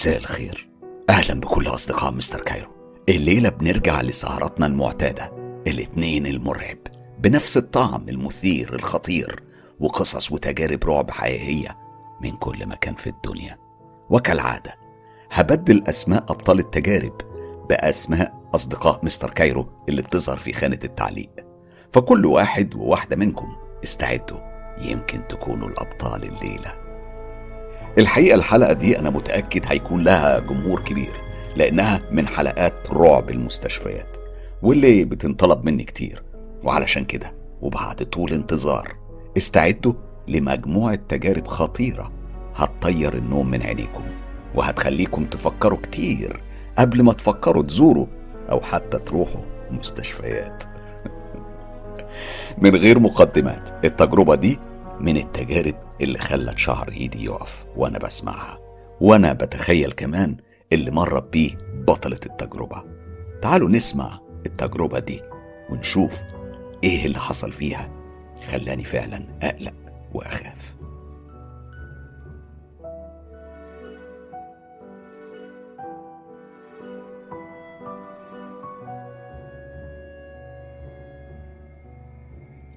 مساء الخير. أهلا بكل أصدقاء مستر كايرو. الليلة بنرجع لسهرتنا المعتادة. الاثنين المرعب. بنفس الطعم المثير الخطير. وقصص وتجارب رعب حقيقية من كل مكان في الدنيا. وكالعادة هبدل أسماء أبطال التجارب بأسماء أصدقاء مستر كايرو اللي بتظهر في خانة التعليق. فكل واحد وواحدة منكم استعدوا. يمكن تكونوا الأبطال الليلة. الحقيقة الحلقة دي أنا متأكد هيكون لها جمهور كبير لأنها من حلقات رعب المستشفيات واللي بتنطلب مني كتير. وعلشان كده وبعد طول انتظار استعدوا لمجموعة تجارب خطيرة هتطير النوم من عينيكم وهتخليكم تفكروا كتير قبل ما تفكروا تزوروا أو حتى تروحوا مستشفيات. من غير مقدمات التجربة دي من التجارب اللي خلت شعر إيدي يقف وأنا بسمعها. وأنا بتخيل كمان اللي مرت بيه بطلة التجربة. تعالوا نسمع التجربة دي ونشوف إيه اللي حصل فيها خلاني فعلا أقلق وأخاف.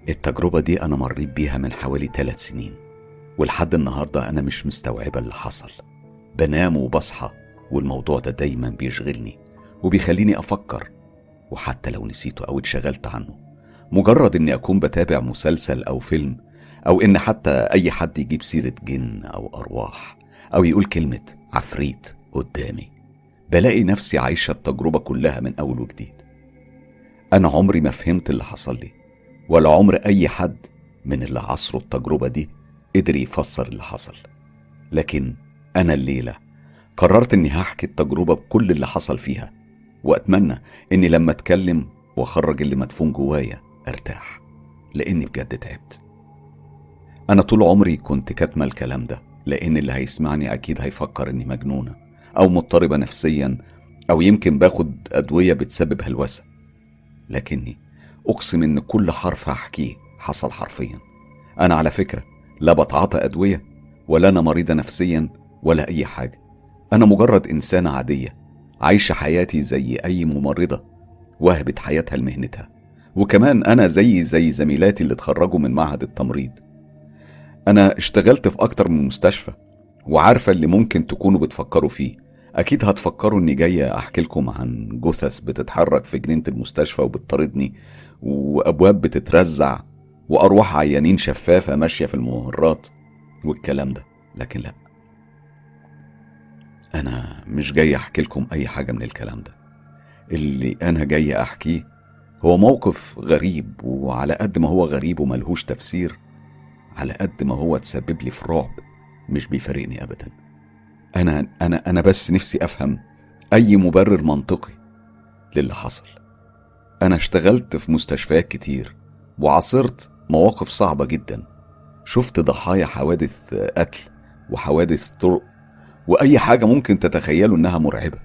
التجربة دي أنا مريت بيها من حوالي ثلاث سنين ولحد النهاردة أنا مش مستوعبة اللي حصل. بنام وبصحى والموضوع ده دايما بيشغلني وبيخليني أفكر وحتى لو نسيته أو اتشغلت عنه. مجرد إني أكون بتابع مسلسل أو فيلم أو إن حتى أي حد يجيب سيرة جن أو أرواح أو يقول كلمة عفريت قدامي بلاقي نفسي عايشة التجربة كلها من أول وجديد. أنا عمري ما فهمت اللي حصل لي. ولا عمر أي حد من اللي عصروا التجربة دي قدر يفسر اللي حصل. لكن أنا الليلة قررت إني هحكي التجربة بكل اللي حصل فيها وأتمنى إني لما أتكلم وأخرج اللي مدفون جوايا أرتاح لأني بجد تعبت. أنا طول عمري كنت كاتمة الكلام ده لأن اللي هيسمعني أكيد هيفكر إني مجنونة أو مضطربة نفسيا أو يمكن باخد أدوية بتسبب هلوسة. لكني أقسم إن كل حرف هحكيه حصل حرفيا. أنا على فكرة لا بتعاطى أدوية ولا أنا مريضة نفسيا ولا أي حاجة. أنا مجرد إنسانة عادية عايشة حياتي زي أي ممرضة وهبت حياتها لمهنتها. وكمان أنا زي زي زميلاتي اللي اتخرجوا من معهد التمريض. أنا اشتغلت في أكتر من مستشفى وعارفة اللي ممكن تكونوا بتفكروا فيه. أكيد هتفكروا إني جاية أحكي لكم عن جثث بتتحرك في جنينة المستشفى وبتطاردني وأبواب بتترزع وأرواح عيانين شفافة ماشية في الممرات والكلام ده. لكن لا. أنا مش جاي أحكي لكم أي حاجة من الكلام ده. اللي أنا جاي أحكيه هو موقف غريب وعلى قد ما هو غريب وملهوش تفسير على قد ما هو تسبب لي في رعب مش بيفارقني أبدا. أنا أنا أنا بس نفسي أفهم أي مبرر منطقي للي حصل. أنا اشتغلت في مستشفيات كتير وعاصرت مواقف صعبة جدا. شفت ضحايا حوادث قتل وحوادث طرق وأي حاجة ممكن تتخيلوا إنها مرعبة.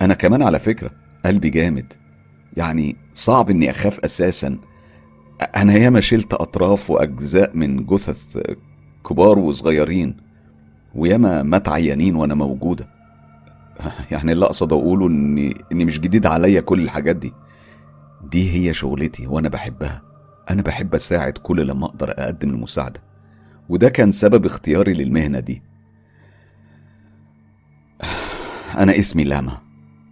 أنا كمان على فكرة قلبي جامد. يعني صعب إني أخاف أساسا. أنا ياما شلت أطراف وأجزاء من جثث كبار وصغيرين وياما مات عيانين وأنا موجودة. يعني اللي أقصد أقوله إني إني مش جديد عليا كل الحاجات دي. دي هي شغلتي وأنا بحبها. أنا بحب أساعد كل لما أقدر أقدم المساعدة. وده كان سبب اختياري للمهنة دي. أنا اسمي لاما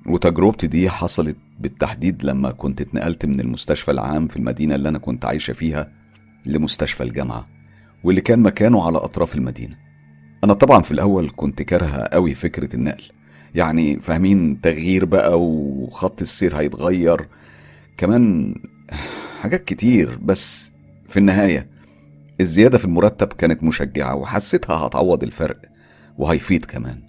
وتجربتي دي حصلت بالتحديد لما كنت اتنقلت من المستشفى العام في المدينة اللي أنا كنت عايشة فيها لمستشفى الجامعة واللي كان مكانه على أطراف المدينة. أنا طبعا في الأول كنت كارهة قوي فكرة النقل. يعني فاهمين؟ تغيير بقى وخط السير هيتغير كمان حاجات كتير بس في النهاية الزيادة في المرتب كانت مشجعة وحسيتها هتعوض الفرق وهيفيد كمان.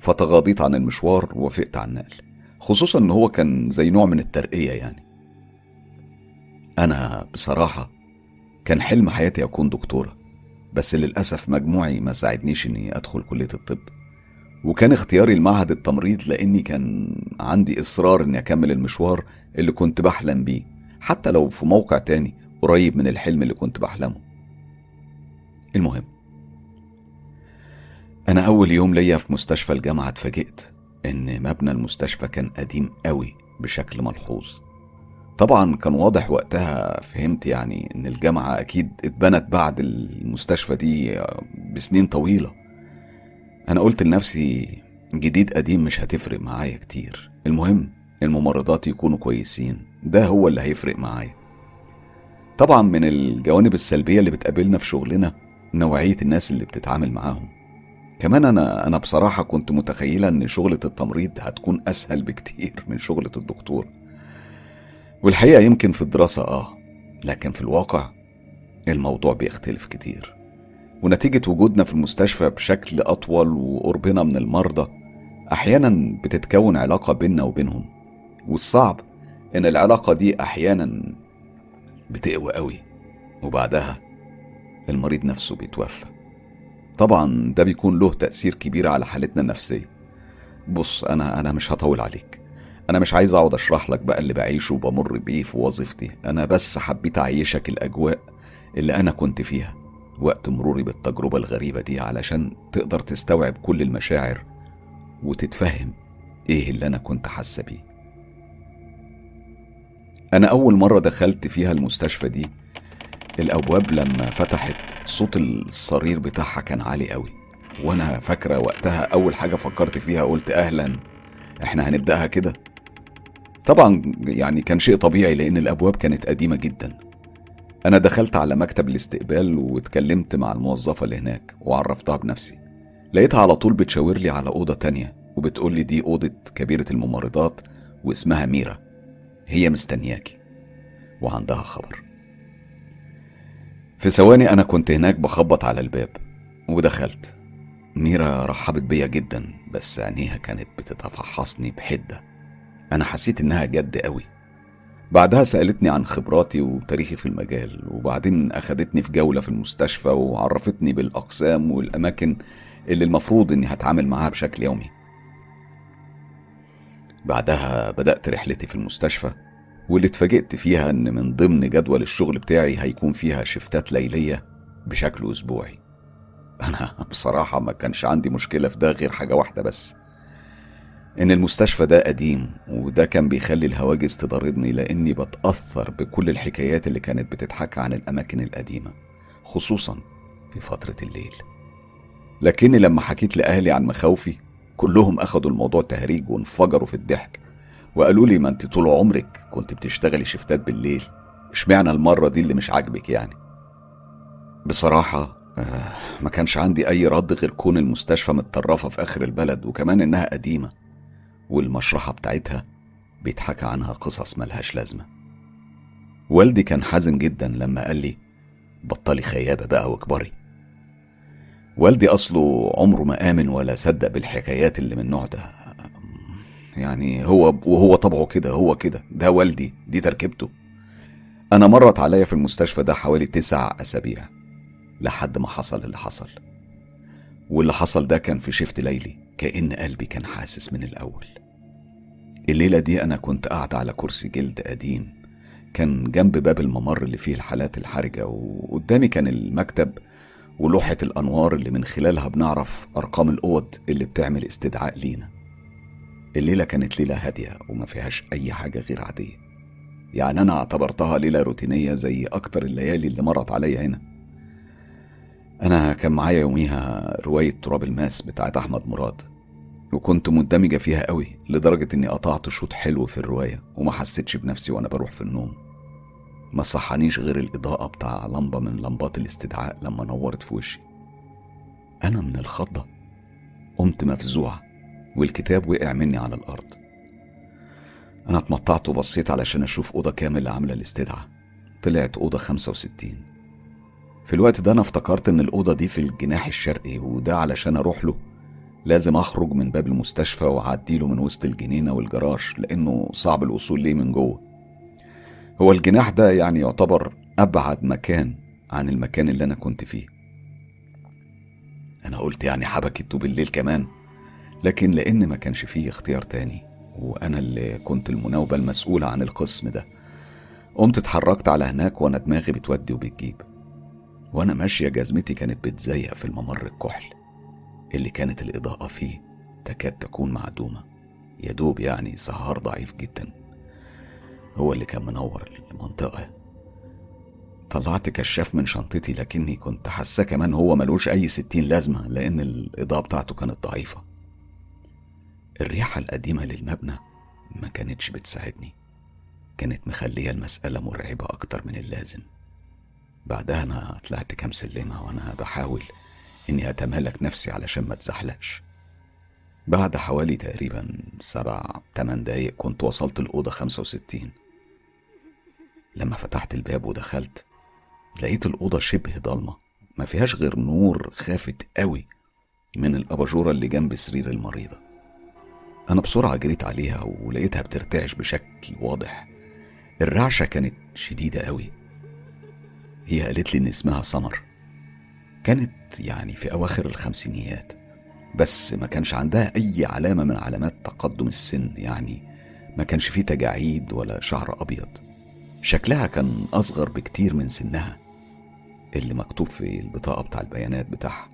فتغاضيت عن المشوار ووافقت على النقل خصوصا إن هو كان زي نوع من الترقية يعني. أنا بصراحة كان حلم حياتي أكون دكتورة بس للأسف مجموعي ما ساعدنيش إني أدخل كلية الطب. وكان اختياري المعهد التمريض لأني كان عندي إصرار إني أكمل المشوار اللي كنت بحلم بيه حتى لو في موقع تاني قريب من الحلم اللي كنت بحلمه. المهم أنا أول يوم ليا في مستشفى الجامعة اتفاجئت إن مبنى المستشفى كان قديم قوي بشكل ملحوظ. طبعا كان واضح وقتها فهمت يعني إن الجامعة أكيد اتبنت بعد المستشفى دي بسنين طويلة. أنا قلت لنفسي جديد قديم مش هتفرق معايا كتير. المهم الممرضات يكونوا كويسين. ده هو اللي هيفرق معايا. طبعا من الجوانب السلبية اللي بتقابلنا في شغلنا نوعية الناس اللي بتتعامل معاهم. كمان أنا أنا بصراحة كنت متخيلة إن شغلة التمريض هتكون أسهل بكتير من شغلة الدكتور. والحقيقة يمكن في الدراسة آه لكن في الواقع الموضوع بيختلف كتير. ونتيجة وجودنا في المستشفى بشكل أطول وقربنا من المرضى أحيانا بتتكون علاقة بيننا وبينهم. والصعب إن العلاقة دي أحيانا بتقوى قوي وبعدها المريض نفسه بيتوفى. طبعا ده بيكون له تأثير كبير على حالتنا النفسية. بص أنا أنا مش هطول عليك. أنا مش عايز أقعد أشرح لك بقى اللي بعيشه وبمر بيه في وظيفتي. أنا بس حبيت أعيشك الأجواء اللي أنا كنت فيها. وقت مروري بالتجربة الغريبة دي علشان تقدر تستوعب كل المشاعر وتتفهم إيه اللي أنا كنت حاسة بيه. أنا أول مرة دخلت فيها المستشفى دي الأبواب لما فتحت صوت الصرير بتاعها كان عالي قوي. وأنا فاكرة وقتها أول حاجة فكرت فيها قلت أهلا إحنا هنبدأها كده؟ طبعا يعني كان شيء طبيعي لأن الأبواب كانت قديمة جدا. أنا دخلت على مكتب الاستقبال واتكلمت مع الموظفة اللي هناك وعرفتها بنفسي. لقيتها على طول بتشاور لي على أوضة تانية وبتقول لي دي أوضة كبيرة الممرضات واسمها ميرا. هي مستنياكي. وعندها خبر. في ثواني أنا كنت هناك بخبط على الباب ودخلت. ميرا رحبت بيا جدا بس عينيها كانت بتتفحصني بحدة. أنا حسيت إنها جد قوي. بعدها سألتني عن خبراتي وتاريخي في المجال وبعدين أخدتني في جولة في المستشفى وعرفتني بالأقسام والأماكن اللي المفروض إني هتعامل معاها بشكل يومي. بعدها بدأت رحلتي في المستشفى واللي اتفاجئت فيها إن من ضمن جدول الشغل بتاعي هيكون فيها شفتات ليلية بشكل أسبوعي. أنا بصراحة ما كانش عندي مشكلة في ده غير حاجة واحدة بس. إن المستشفى ده قديم وده كان بيخلي الهواجس تضاردني لأني بتأثر بكل الحكايات اللي كانت بتتحكى عن الأماكن القديمة خصوصا في فترة الليل. لكني لما حكيت لأهلي عن مخاوفي كلهم أخدوا الموضوع تهريج وانفجروا في الضحك وقالوا لي ما أنت طول عمرك كنت بتشتغلي شفتات بالليل إشمعنى المرة دي اللي مش عاجبك يعني؟ بصراحة آه ما كانش عندي أي رد غير كون المستشفى متطرفة في آخر البلد وكمان إنها قديمة. والمشرحة بتاعتها بيتحكى عنها قصص ملهاش لازمة. والدي كان حزن جدا لما قال لي بطلي خيابة بقى واكبري والدي أصله عمره ما آمن ولا صدق بالحكايات اللي من النوع ده. يعني هو وهو طبعه كده هو كده. ده والدي دي تركيبته. أنا مرت عليا في المستشفى ده حوالي تسع أسابيع لحد ما حصل اللي حصل. واللي حصل ده كان في شفت ليلي كأن قلبي كان حاسس من الأول. الليلة دي أنا كنت قاعد على كرسي جلد قديم. كان جنب باب الممر اللي فيه الحالات الحرجة وقدامي كان المكتب ولوحة الأنوار اللي من خلالها بنعرف أرقام الأوض اللي بتعمل استدعاء لينا. الليلة كانت ليلة هادية وما فيهاش أي حاجة غير عادية. يعني أنا اعتبرتها ليلة روتينية زي أكتر الليالي اللي مرت عليا هنا. أنا كان معايا يوميها رواية تراب الماس بتاعت أحمد مراد. وكنت مندمجة فيها قوي لدرجة إني قطعت شوط حلو في الرواية وما حسيتش بنفسي وأنا بروح في النوم. ما صحانيش غير الإضاءة بتاع لمبة من لمبات الاستدعاء لما نورت في وشي. أنا من الخضة. قمت مفزوع والكتاب وقع مني على الأرض. أنا اتمطعت وبصيت علشان أشوف أوضة كاملة عاملة الاستدعاء. طلعت أوضة خمسة وستين. في الوقت ده أنا افتكرت إن الأوضة دي في الجناح الشرقي وده علشان أروح له. لازم أخرج من باب المستشفى وأعديله من وسط الجنينة والجراج لأنه صعب الوصول ليه من جوه. هو الجناح ده يعني يعتبر أبعد مكان عن المكان اللي أنا كنت فيه. أنا قلت يعني حبكته بالليل كمان لكن لأن ما كانش فيه اختيار تاني وأنا اللي كنت المناوبة المسؤولة عن القسم ده قمت اتحركت على هناك وأنا دماغي بتودي وبتجيب. وأنا ماشية جزمتي كانت بتزيق في الممر الكحل. اللي كانت الإضاءة فيه تكاد تكون معدومة. يا دوب يعني سهر ضعيف جدا. هو اللي كان منور المنطقة. طلعت كشاف من شنطتي لكني كنت حاسة كمان هو ملوش أي ستين لازمة لأن الإضاءة بتاعته كانت ضعيفة. الريحة القديمة للمبنى ما كانتش بتساعدني. كانت مخلية المسألة مرعبة أكتر من اللازم. بعدها أنا طلعت كام سلمة وأنا بحاول إني أتمالك نفسي علشان ما تزحلقش بعد حوالي تقريبا سبع تمن دقايق كنت وصلت الأوضة خمسة وستين. لما فتحت الباب ودخلت لقيت الأوضة شبه ضلمة ما فيهاش غير نور خافت قوي من الأباجورة اللي جنب سرير المريضة. أنا بسرعة جريت عليها ولقيتها بترتعش بشكل واضح. الرعشة كانت شديدة قوي. هي قالت لي إن اسمها سمر. كانت يعني في أواخر الخمسينيات بس ما كانش عندها أي علامة من علامات تقدم السن يعني ما كانش فيه تجاعيد ولا شعر أبيض. شكلها كان أصغر بكتير من سنها اللي مكتوب في البطاقة بتاع البيانات بتاعها.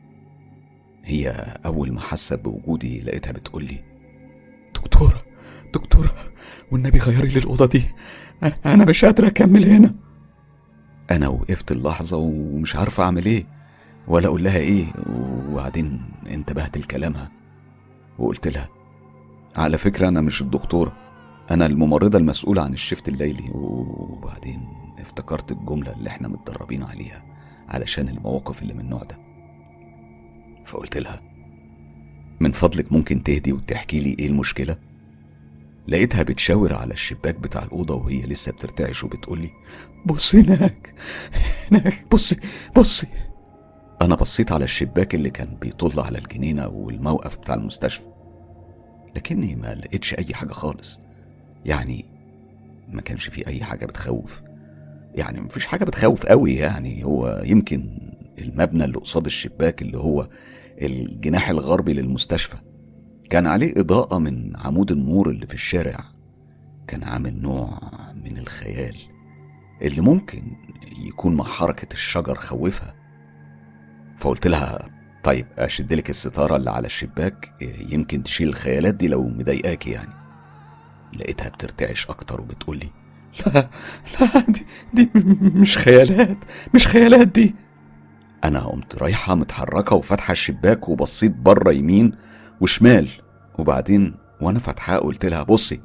هي أول ما حست بوجودي لقيتها بتقولي دكتورة دكتورة والنبي غيري لي الأوضة دي أنا مش قادرة أكمل هنا. أنا وقفت اللحظة ومش عارفة أعمل إيه. ولا أقول لها إيه؟ وبعدين انتبهت لكلامها وقلت لها على فكرة أنا مش الدكتورة أنا الممرضة المسؤولة عن الشفت الليلي. وبعدين افتكرت الجملة اللي إحنا متدربين عليها علشان المواقف اللي من النوع ده. فقلت لها من فضلك ممكن تهدي وتحكي لي إيه المشكلة؟ لقيتها بتشاور على الشباك بتاع الأوضة وهي لسه بترتعش وبتقولي بصي هناك هناك بصي بصي أنا بصيت على الشباك اللي كان بيطل على الجنينة والموقف بتاع المستشفى لكني ما لقيتش أي حاجة خالص. يعني ما كانش في أي حاجة بتخوف. يعني مفيش حاجة بتخوف قوي يعني هو يمكن المبنى اللي قصاد الشباك اللي هو الجناح الغربي للمستشفى. كان عليه إضاءة من عمود النور اللي في الشارع. كان عامل نوع من الخيال اللي ممكن يكون مع حركة الشجر خوفها. فقلت لها طيب أشدلك الستارة اللي على الشباك يمكن تشيل الخيالات دي لو مضايقاكي يعني. لقيتها بترتعش أكتر وبتقولي لا لا دي, دي مش خيالات مش خيالات دي. أنا قمت رايحة متحركة وفاتحة الشباك وبصيت بره يمين وشمال. وبعدين وأنا فاتحاه قلت لها بصي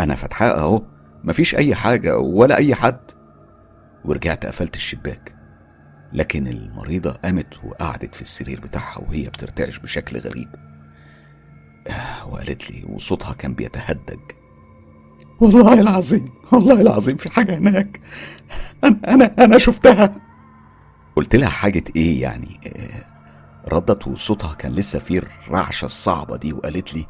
أنا فاتحاه أهو مفيش أي حاجة ولا أي حد. ورجعت قفلت الشباك. لكن المريضة قامت وقعدت في السرير بتاعها وهي بترتعش بشكل غريب. وقالت لي وصوتها كان بيتهدج. والله العظيم والله العظيم في حاجة هناك. أنا أنا أنا شفتها. قلت لها حاجة إيه يعني؟ ردت وصوتها كان لسه فيه الرعشة الصعبة دي وقالت لي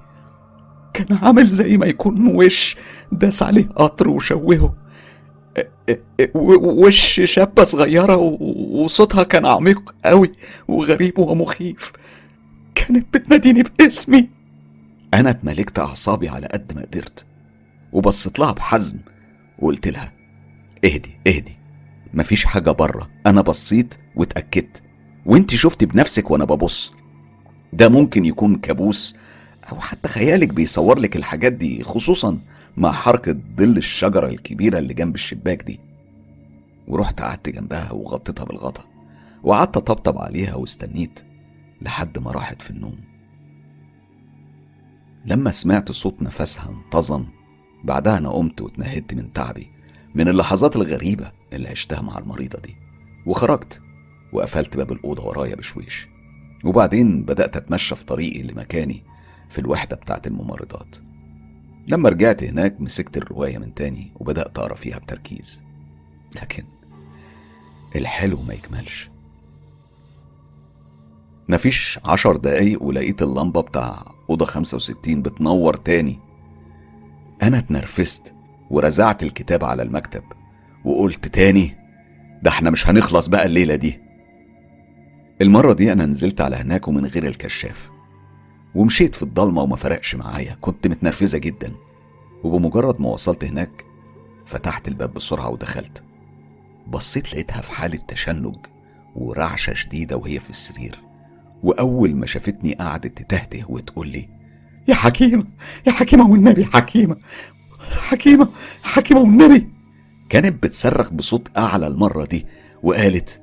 كان عامل زي ما يكون وش داس عليه قطر وشوهه. وش شابة صغيرة وصوتها كان عميق قوي وغريب ومخيف. كانت بتناديني باسمي. أنا اتملكت أعصابي على قد ما قدرت وبصيت لها بحزم وقلت لها اهدي اهدي مفيش حاجة بره أنا بصيت واتأكدت وانت شفتي بنفسك وأنا ببص. ده ممكن يكون كابوس أو حتى خيالك بيصور لك الحاجات دي خصوصا مع حركة ظل الشجرة الكبيرة اللي جنب الشباك دي. ورحت قعدت جنبها وغطيتها بالغطا وقعدت أطبطب عليها واستنيت لحد ما راحت في النوم. لما سمعت صوت نفسها انتظم بعدها أنا قمت واتنهدت من تعبي من اللحظات الغريبة اللي عشتها مع المريضة دي. وخرجت وقفلت باب الأوضة ورايا بشويش. وبعدين بدأت أتمشى في طريقي لمكاني في الوحدة بتاعت الممرضات. لما رجعت هناك مسكت الرواية من تاني وبدأت أقرأ فيها بتركيز. لكن الحلو ما يكملش. مفيش عشر دقايق ولقيت اللمبة بتاع أوضة خمسة وستين بتنور تاني. أنا اتنرفزت ورزعت الكتاب على المكتب وقلت تاني ده إحنا مش هنخلص بقى الليلة دي. المرة دي أنا نزلت على هناك ومن غير الكشاف. ومشيت في الضلمة وما فرقش معايا. كنت متنرفزة جدا. وبمجرد ما وصلت هناك فتحت الباب بسرعة ودخلت. بصيت لقيتها في حالة تشنج ورعشة شديدة وهي في السرير. وأول ما شافتني قعدت تتهته وتقول لي يا حكيمة يا حكيمة والنبي حكيمة حكيمة حكيمة والنبي. كانت بتصرخ بصوت أعلى المرة دي وقالت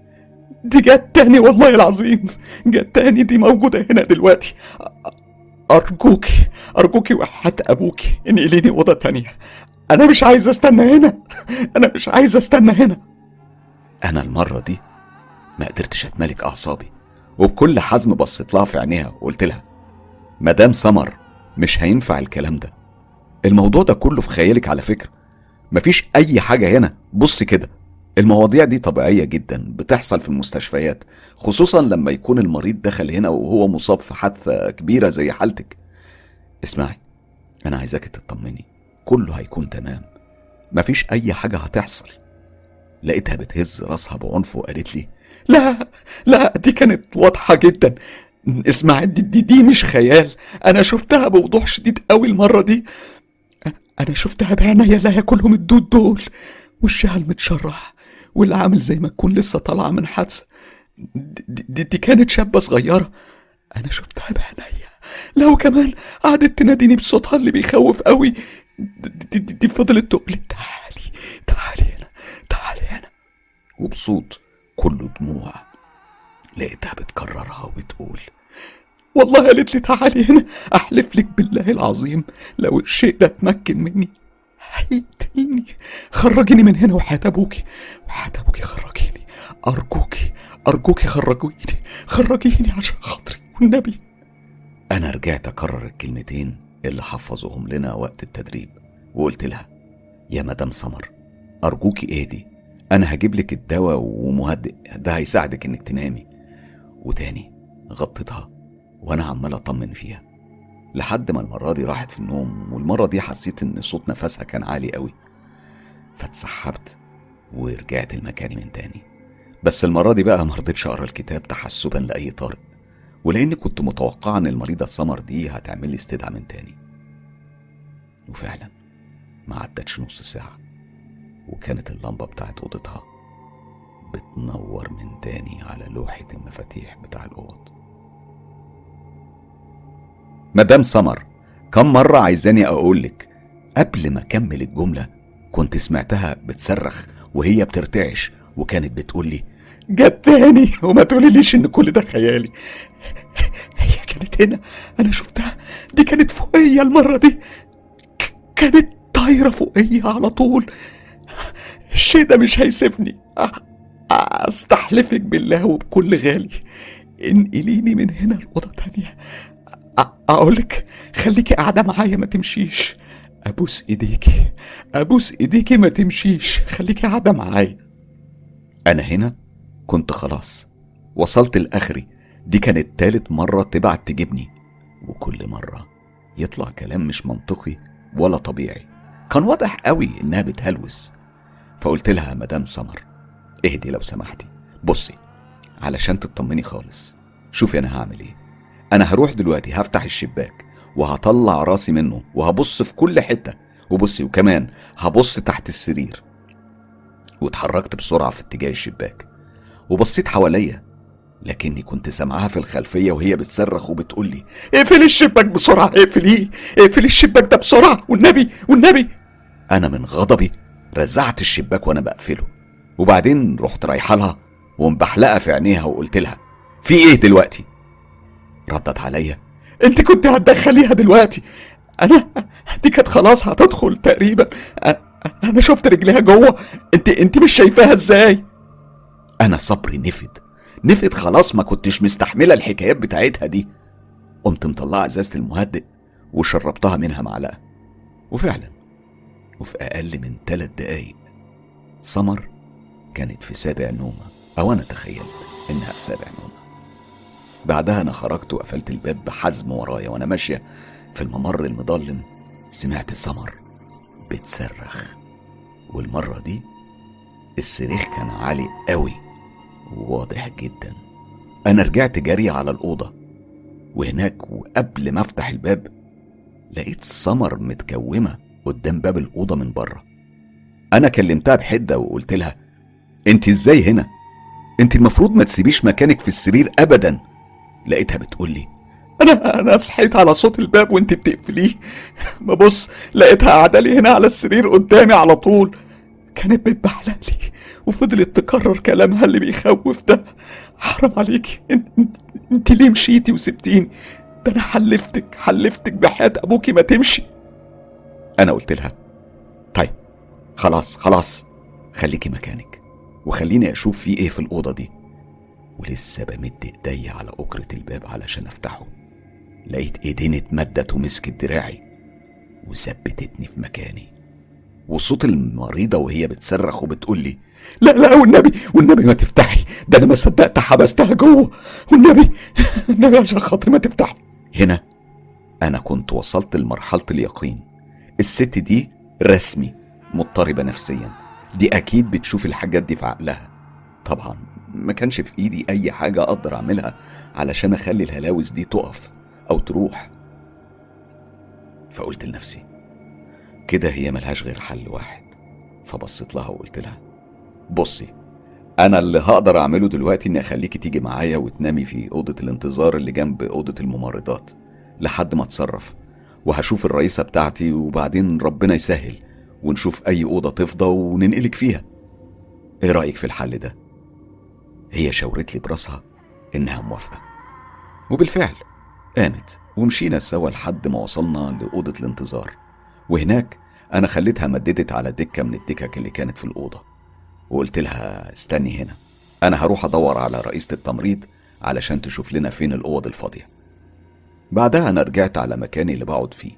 دي جت تاني والله العظيم. جت تاني دي موجودة هنا دلوقتي. أرجوكي أرجوكي وحياة أبوكي انقليني أوضة تانية. أنا مش عايز أستنى هنا. أنا مش عايز أستنى هنا. أنا المرة دي ما قدرتش أتملك أعصابي وبكل حزم بصيت لها في عينيها وقلت لها مدام سمر مش هينفع الكلام ده. الموضوع ده كله في خيالك على فكرة. مفيش أي حاجة هنا. بص كده. المواضيع دي طبيعية جدا بتحصل في المستشفيات خصوصا لما يكون المريض دخل هنا وهو مصاب في حادثة كبيرة زي حالتك. اسمعي أنا عايزاك تطمني كله هيكون تمام. مفيش أي حاجة هتحصل. لقيتها بتهز راسها بعنف وقالت لي لا لا دي كانت واضحة جدا. اسمع دي, دي, دي مش خيال. أنا شفتها بوضوح شديد قوي المرة دي. أنا شفتها بعينيا لا ياكلهم الدود دول. وشها المتشرح. واللي عامل زي ما تكون لسه طالعة من حادثة. دي, دي, كانت شابة صغيرة. أنا شفتها بعينيا. لو كمان قعدت تناديني بصوتها اللي بيخوف قوي. دي, دي, دي, فضلت تقول لي تعالي تعالي هنا تعالي هنا. وبصوت كله دموع. لقيتها بتكررها وبتقول والله قالت لي تعالي هنا أحلف لك بالله العظيم لو الشيء ده اتمكن مني. هيقتلني خرجيني من هنا وحياة ابوكي وحياة ابوكي خرجيني. ارجوكي ارجوكي خرجيني. خرجيني عشان خاطري والنبي. أنا رجعت أكرر الكلمتين اللي حفظوهم لنا وقت التدريب وقلت لها يا مدام سمر أرجوكي اهدي. أنا هجيب لك الدواء ومهدئ ده هيساعدك إنك تنامي. وتاني غطيتها وأنا عمال أطمن فيها. لحد ما المرة دي راحت في النوم والمرة دي حسيت إن صوت نفسها كان عالي قوي. فاتسحبت ورجعت لمكاني من تاني. بس المرة دي بقى مرضتش أقرأ الكتاب تحسبا لأي طارئ. ولأني كنت متوقع إن المريضة السمر دي هتعمل لي استدعاء من تاني. وفعلا ما عدتش نص ساعة وكانت اللمبة بتاعت أوضتها بتنور من تاني على لوحة المفاتيح بتاع الأوض. مدام سمر كم مرة عايزاني اقولك قبل ما أكمل الجملة كنت سمعتها بتصرخ وهي بترتعش وكانت بتقول لي جت تاني وما تقوليليش إن كل ده خيالي. هي كانت هنا أنا شفتها دي كانت فوقيا المرة دي. كانت طايرة فوقيا على طول. الشيء ده مش هيسيبني. أستحلفك بالله وبكل غالي. انقليني من هنا لأوضة تانية. أقولك خليكي قاعدة معايا ما تمشيش. أبوس إيديكي أبوس إيديكي ما تمشيش. خليكي قاعدة معايا. أنا هنا؟ كنت خلاص. وصلت لآخري. دي كانت تالت مرة تبعت تجيبني. وكل مرة يطلع كلام مش منطقي ولا طبيعي. كان واضح قوي إنها بتهلوس. فقلت لها مدام سمر اهدي لو سمحتي. بصي علشان تطمني خالص. شوفي أنا هعمل إيه. أنا هروح دلوقتي هفتح الشباك وهطلع راسي منه وهبص في كل حتة. وبصي وكمان هبص تحت السرير. واتحركت بسرعة في اتجاه الشباك وبصيت حواليا لكني كنت سامعاها في الخلفية وهي بتصرخ وبتقول لي اقفل الشباك بسرعة اقفليه اقفل الشباك ده بسرعة والنبي والنبي. أنا من غضبي رزعت الشباك وأنا بقفله. وبعدين رحت رايحة لها ومبحلقة في عينيها وقلت لها في إيه دلوقتي؟ ردت عليا انت كنت هتدخليها دلوقتي. أنا دي كانت خلاص هتدخل تقريبا. أنا شفت رجليها جوه. انت انت مش شايفاها إزاي؟ أنا صبري نفد. نفد خلاص ما كنتش مستحملة الحكايات بتاعتها دي. قمت مطلعة إزازة المهدئ وشربتها منها معلقة. وفعلا وفي أقل من ثلاث دقايق سمر كانت في سابع نومة. أو أنا تخيلت إنها في سابع نومة. بعدها أنا خرجت وقفلت الباب بحزم ورايا وأنا ماشية في الممر المظلم سمعت سمر بتصرخ. والمرة دي الصريخ كان عالي قوي وواضح جدا. أنا رجعت جري على الأوضة وهناك وقبل ما أفتح الباب لقيت سمر متكومة قدام باب الأوضة من بره. أنا كلمتها بحدة وقلت لها انت إزاي هنا؟ انت المفروض ما تسيبيش مكانك في السرير ابدا. لقيتها بتقول لي أنا أنا صحيت على صوت الباب وأنت بتقفليه. ببص لقيتها قاعدة لي هنا على السرير قدامي على طول. كانت بتبحلق لي وفضلت تكرر كلامها اللي بيخوف ده. حرام عليكي انت, إنت, ليه مشيتي وسبتيني؟ ده أنا حلفتك حلفتك بحياة أبوكي ما تمشي. أنا قلت لها طيب خلاص خلاص خليكي مكانك وخليني أشوف في إيه في الأوضة دي. ولسه بمد ايديا على اكرة الباب علشان أفتحه. لقيت إيدين اتمدت ومسكت دراعي وثبتتني في مكاني. وصوت المريضة وهي بتصرخ وبتقول لي لا لا والنبي والنبي ما تفتحي. ده أنا ما صدقت حبستها جوه. والنبي النبي عشان خاطري ما تفتحي هنا أنا كنت وصلت لمرحلة اليقين. الست دي رسمي مضطربة نفسيا. دي أكيد بتشوف الحاجات دي في عقلها. طبعا. ما كانش في إيدي أي حاجة أقدر أعملها علشان أخلي الهلاوس دي تقف أو تروح. فقلت لنفسي كده هي ملهاش غير حل واحد. فبصيت لها وقلت لها بصي أنا اللي هقدر أعمله دلوقتي إني أخليكي تيجي معايا وتنامي في أوضة الانتظار اللي جنب أوضة الممرضات لحد ما أتصرف. وهشوف الرئيسة بتاعتي وبعدين ربنا يسهل ونشوف أي أوضة تفضى وننقلك فيها. إيه رأيك في الحل ده؟ هي شاورت لي براسها إنها موافقة. وبالفعل قامت ومشينا سوا لحد ما وصلنا لأوضة الانتظار. وهناك أنا خليتها مددت على دكة من الدكك اللي كانت في الأوضة. وقلت لها استني هنا أنا هروح أدور على رئيسة التمريض علشان تشوف لنا فين الأوض الفاضية. بعدها أنا رجعت على مكاني اللي بقعد فيه.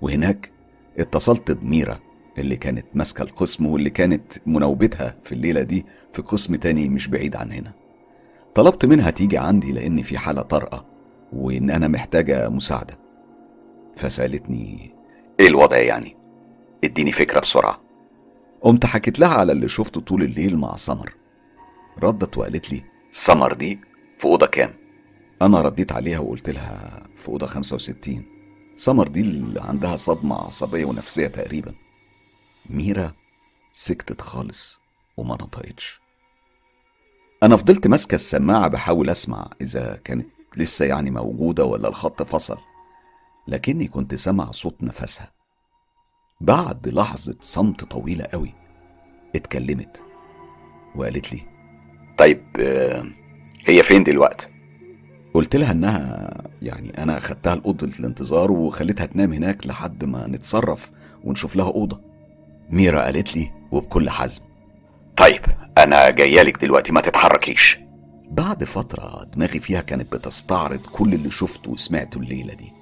وهناك اتصلت بميرا اللي كانت ماسكة القسم واللي كانت مناوبتها في الليلة دي في قسم تاني مش بعيد عن هنا. طلبت منها تيجي عندي لأن في حالة طارئة وإن أنا محتاجة مساعدة. فسألتني إيه الوضع يعني؟ إديني فكرة بسرعة. قمت حكيت لها على اللي شفته طول الليل مع سمر. ردت وقالت لي سمر دي في أوضة كام؟ أنا رديت عليها وقلت لها في أوضة 65 سمر دي اللي عندها صدمة عصبية ونفسية تقريبا. ميرا سكتت خالص وما نطقتش. أنا فضلت ماسكة السماعة بحاول أسمع إذا كانت لسه يعني موجودة ولا الخط فصل لكني كنت سامع صوت نفسها. بعد لحظة صمت طويلة قوي اتكلمت وقالت لي طيب آه، هي فين دلوقتي؟ قلت لها إنها يعني أنا خدتها لأوضة الانتظار وخليتها تنام هناك لحد ما نتصرف ونشوف لها أوضة. ميرا قالت لي وبكل حزم. طيب أنا جايالك دلوقتي ما تتحركيش. بعد فترة دماغي فيها كانت بتستعرض كل اللي شفته وسمعته الليلة دي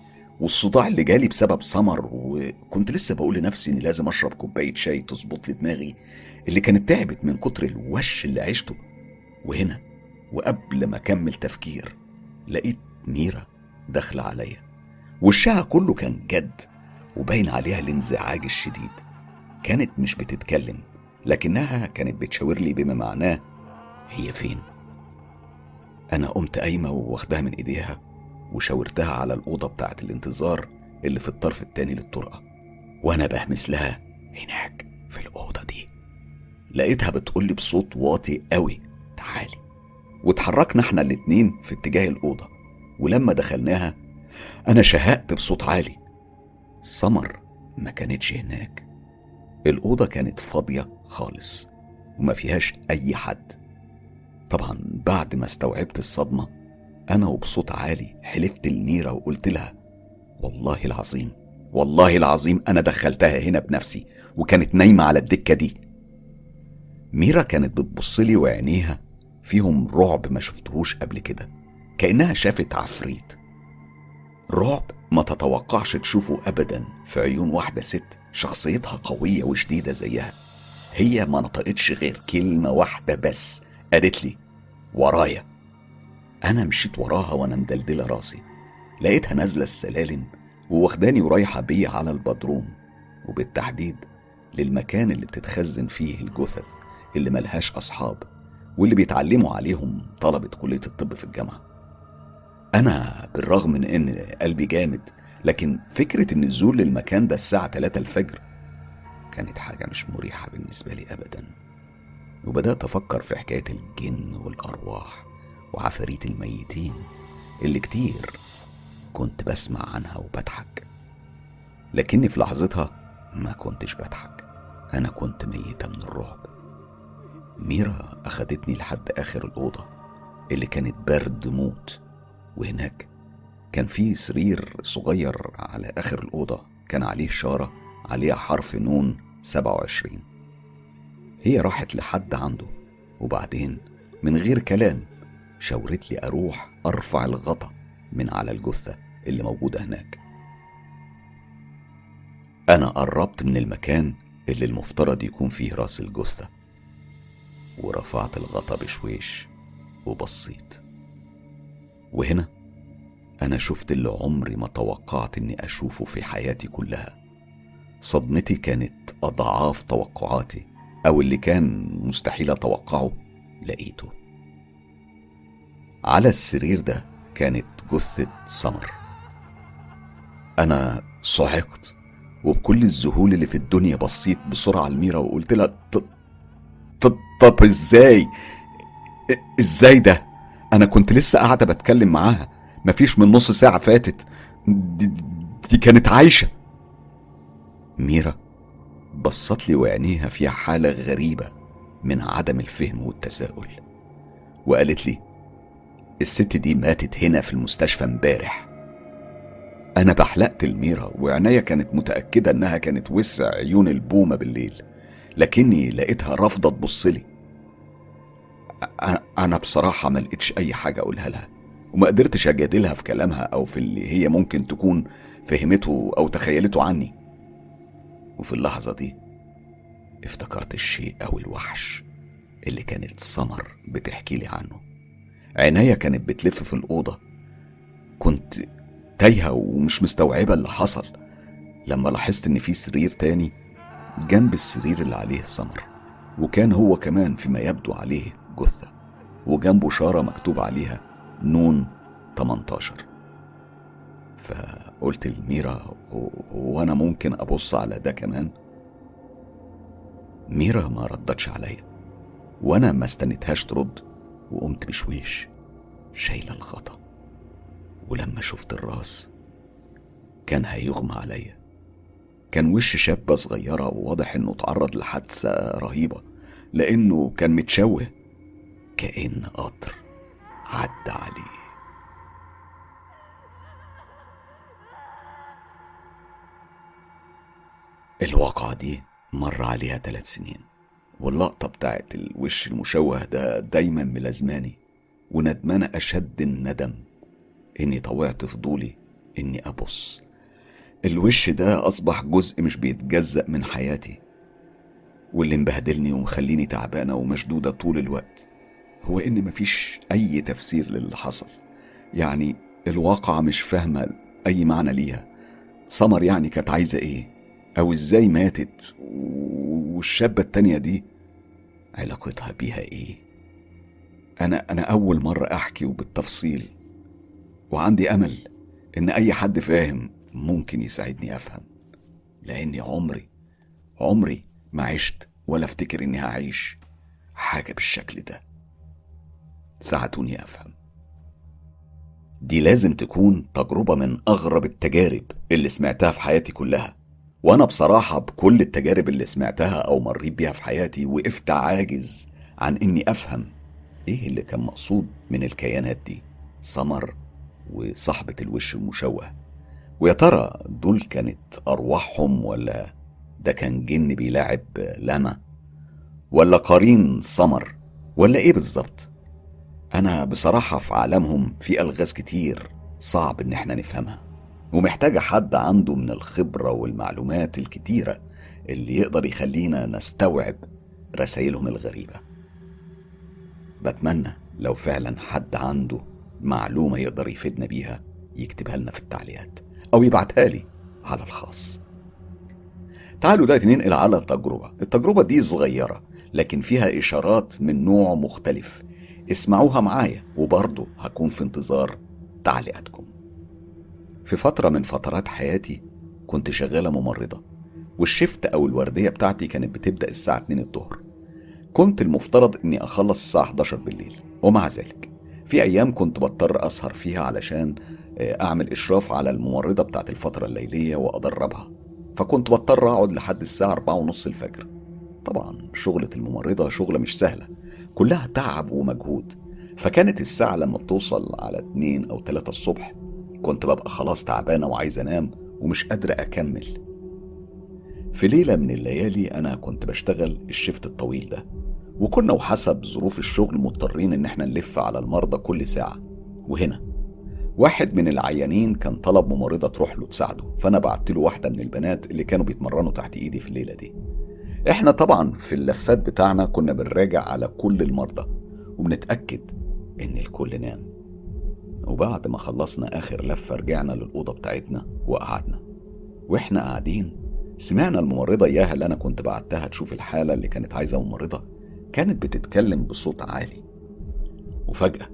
والصداع اللي جالي بسبب سمر وكنت لسه بقول لنفسي إني لازم أشرب كوباية شاي تظبط لي دماغي اللي كانت تعبت من كتر الوش اللي عشته وهنا وقبل ما أكمل تفكير لقيت ميرا داخلة عليا. وشها كله كان جد وباين عليها الانزعاج الشديد كانت مش بتتكلم لكنها كانت بتشاور لي بما معناه هي فين. أنا قمت قايمة واخدها من إيديها وشاورتها على الأوضة بتاعت الانتظار اللي في الطرف التاني للطرقة وأنا بهمس لها هناك في الأوضة دي. لقيتها بتقولي بصوت واطي قوي تعالي. واتحركنا إحنا الاتنين في اتجاه الأوضة ولما دخلناها أنا شهقت بصوت عالي. سمر ما كانتش هناك. الأوضة كانت فاضية خالص وما فيهاش أي حد. طبعا بعد ما استوعبت الصدمة أنا وبصوت عالي حلفت لميرا وقلت لها والله العظيم والله العظيم أنا دخلتها هنا بنفسي وكانت نايمة على الدكة دي. ميرا كانت بتبصلي وعينيها فيهم رعب ما شفتهوش قبل كده كأنها شافت عفريت. رعب ما تتوقعش تشوفه أبدا في عيون واحدة ست. شخصيتها قوية وشديدة زيها. هي ما نطقتش غير كلمة واحدة بس قالت لي ورايا. أنا مشيت وراها وأنا مدلدلة راسي. لقيتها نازلة السلالم وواخداني ورايحة بيا على البدروم. وبالتحديد للمكان اللي بتتخزن فيه الجثث اللي ملهاش أصحاب واللي بيتعلموا عليهم طلبة كلية الطب في الجامعة. أنا بالرغم من إن قلبي جامد لكن فكرة النزول للمكان ده الساعة 3 الفجر كانت حاجة مش مريحة بالنسبة لي أبدا. وبدأت أفكر في حكاية الجن والأرواح وعفاريت الميتين اللي كتير كنت بسمع عنها وبضحك. لكني في لحظتها ما كنتش بضحك. أنا كنت ميتة من الرعب. ميرا أخدتني لحد آخر الأوضة اللي كانت برد موت. وهناك كان في سرير صغير على آخر الأوضة كان عليه إشارة عليها حرف نون سبعة وعشرين. هي راحت لحد عنده وبعدين من غير كلام شاورت لي أروح أرفع الغطا من على الجثة اللي موجودة هناك. أنا قربت من المكان اللي المفترض يكون فيه رأس الجثة ورفعت الغطا بشويش وبصيت. وهنا أنا شفت اللي عمري ما توقعت إني أشوفه في حياتي كلها. صدمتي كانت أضعاف توقعاتي أو اللي كان مستحيل أتوقعه لقيته. على السرير ده كانت جثة سمر. أنا صعقت وبكل الذهول اللي في الدنيا بصيت بسرعة لميرا وقلت لها "ط- ط- طب إزاي؟ إزاي ده؟ أنا كنت لسه قاعدة بتكلم معاها. مفيش من نص ساعة فاتت. دي, دي كانت عايشة. ميرا بصت لي وعينيها فيها حالة غريبة من عدم الفهم والتساؤل وقالت لي الست دي ماتت هنا في المستشفى امبارح. أنا بحلقت الميرا وعناية كانت متأكدة إنها كانت وسع عيون البومة بالليل لكني لقيتها رافضة تبصلي أنا بصراحة ما لقيتش أي حاجة أقولها لها. وما قدرتش أجادلها في كلامها أو في اللي هي ممكن تكون فهمته أو تخيلته عني. وفي اللحظة دي افتكرت الشيء أو الوحش اللي كانت سمر بتحكي لي عنه. عناية كانت بتلف في الأوضة. كنت تايهة ومش مستوعبة اللي حصل لما لاحظت إن في سرير تاني جنب السرير اللي عليه سمر وكان هو كمان فيما يبدو عليه جثة. وجنبه شارة مكتوب عليها نون 18 فقلت لميرا "هو- هو أنا ممكن أبص على ده كمان؟ ميرا ما ردتش عليا. وأنا ما استنيتهاش ترد وقمت بشويش شايلة الغطا ولما شفت الراس كان هيغمى عليا. كان وش شابة صغيرة وواضح إنه اتعرض لحادثة رهيبة لأنه كان متشوه كأن قطر. عدى عليه. الواقعة دي مر عليها ثلاث سنين. واللقطة بتاعت الوش المشوه ده دايما ملازماني وندمان أشد الندم إني طوعت فضولي إني أبص. الوش ده أصبح جزء مش بيتجزأ من حياتي واللي مبهدلني ومخليني تعبانة ومشدودة طول الوقت. هو إن مفيش أي تفسير للي حصل. يعني الواقعة مش فاهمة أي معنى ليها. سمر يعني كانت عايزة إيه؟ أو إزاي ماتت؟ والشابة التانية دي علاقتها بيها إيه؟ أنا أنا أول مرة أحكي وبالتفصيل. وعندي أمل إن أي حد فاهم ممكن يساعدني أفهم. لأني عمري عمري ما عشت ولا أفتكر إني هعيش حاجة بالشكل ده. ساعدوني أفهم. دي لازم تكون تجربة من أغرب التجارب اللي سمعتها في حياتي كلها. وأنا بصراحة بكل التجارب اللي سمعتها أو مريت بيها في حياتي وقفت عاجز عن إني أفهم إيه اللي كان مقصود من الكيانات دي. سمر وصاحبة الوش المشوه. ويا ترى دول كانت أرواحهم ولا ده كان جن بيلاعب لاما ولا قرين سمر؟ ولا إيه بالظبط؟ أنا بصراحة في عالمهم في ألغاز كتير صعب إن إحنا نفهمها ومحتاجة حد عنده من الخبرة والمعلومات الكتيرة اللي يقدر يخلينا نستوعب رسائلهم الغريبة. بتمنى لو فعلا حد عنده معلومة يقدر يفيدنا بيها يكتبها لنا في التعليقات أو يبعتها لي على الخاص. تعالوا دلوقتي ننقل على التجربة التجربة دي صغيرة لكن فيها إشارات من نوع مختلف. اسمعوها معايا وبرضه هكون في انتظار تعليقاتكم. في فترة من فترات حياتي كنت شغالة ممرضة والشفت أو الوردية بتاعتي كانت بتبدأ الساعة 2 الظهر. كنت المفترض إني أخلص الساعة 11 بالليل ومع ذلك في أيام كنت بضطر أسهر فيها علشان آه، أعمل إشراف على الممرضة بتاعت الفترة الليلية وأدربها. فكنت بضطر أقعد لحد الساعة أربعة ونص الفجر. طبعا شغلة الممرضة شغلة مش سهلة. كلها تعب ومجهود. فكانت الساعة لما بتوصل على اتنين أو تلاتة الصبح كنت ببقى خلاص تعبانة وعايز أنام ومش قادرة أكمل. في ليلة من الليالي أنا كنت بشتغل الشفت الطويل ده وكنا وحسب ظروف الشغل مضطرين إن إحنا نلف على المرضى كل ساعة. وهنا واحد من العيانين كان طلب ممرضة تروح له تساعده فأنا بعت له واحدة من البنات اللي كانوا بيتمرنوا تحت إيدي في الليلة دي. إحنا طبعا في اللفات بتاعنا كنا بنراجع على كل المرضى وبنتأكد إن الكل نام. وبعد ما خلصنا آخر لفة رجعنا للأوضة بتاعتنا وقعدنا. وإحنا قاعدين سمعنا الممرضة إياها اللي أنا كنت بعتها تشوف الحالة اللي كانت عايزة ممرضة كانت بتتكلم بصوت عالي. وفجأة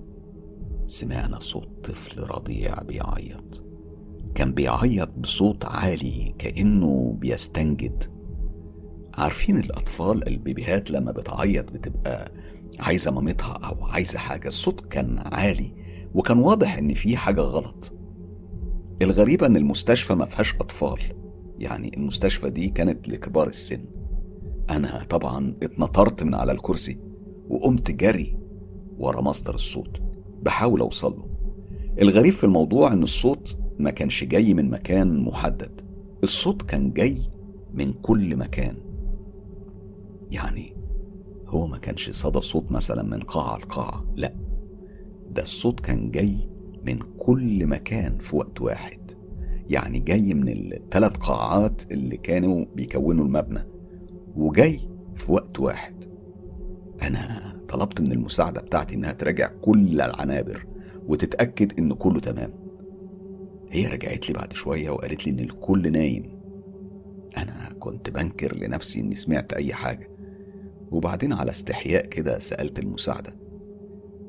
سمعنا صوت طفل رضيع بيعيط. كان بيعيط بصوت عالي كأنه بيستنجد. عارفين الأطفال البيبيهات لما بتعيط بتبقى عايزة مامتها أو عايزة حاجة الصوت كان عالي وكان واضح إن في حاجة غلط. الغريبة إن المستشفى ما فيهاش أطفال يعني المستشفى دي كانت لكبار السن. أنا طبعا اتنطرت من على الكرسي وقمت جري ورا مصدر الصوت. بحاول أوصل له. الغريب في الموضوع إن الصوت ما كانش جاي من مكان محدد. الصوت كان جاي من كل مكان. يعني هو ما كانش صدى صوت مثلا من قاعة لقاعة لا ده الصوت كان جاي من كل مكان في وقت واحد يعني جاي من الثلاث قاعات اللي كانوا بيكونوا المبنى وجاي في وقت واحد. أنا طلبت من المساعدة بتاعتي إنها تراجع كل العنابر وتتأكد إن كله تمام. هي رجعت لي بعد شوية وقالت لي إن الكل نايم. أنا كنت بنكر لنفسي إني سمعت أي حاجة. وبعدين على استحياء كده سألت المساعدة.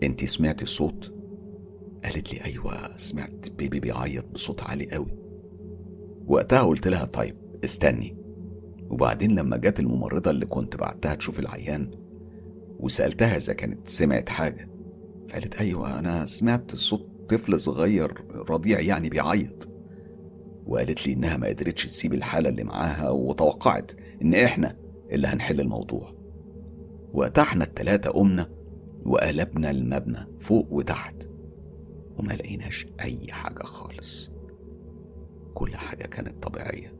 انتي سمعتي الصوت؟ قالت لي أيوة سمعت. بيبي بيعيط بصوت عالي قوي. وقتها قلت لها طيب استني. وبعدين لما جت الممرضة اللي كنت بعتها تشوف العيان وسألتها إذا كانت سمعت حاجة قالت أيوة أنا سمعت صوت طفل صغير رضيع يعني بيعيط. وقالت لي إنها ما قدرتش تسيب الحالة اللي معاها وتوقعت إن إحنا اللي هنحل الموضوع. وقتها إحنا التلاتة قمنا وقلبنا المبنى فوق وتحت وما لقيناش أي حاجة خالص. كل حاجة كانت طبيعية.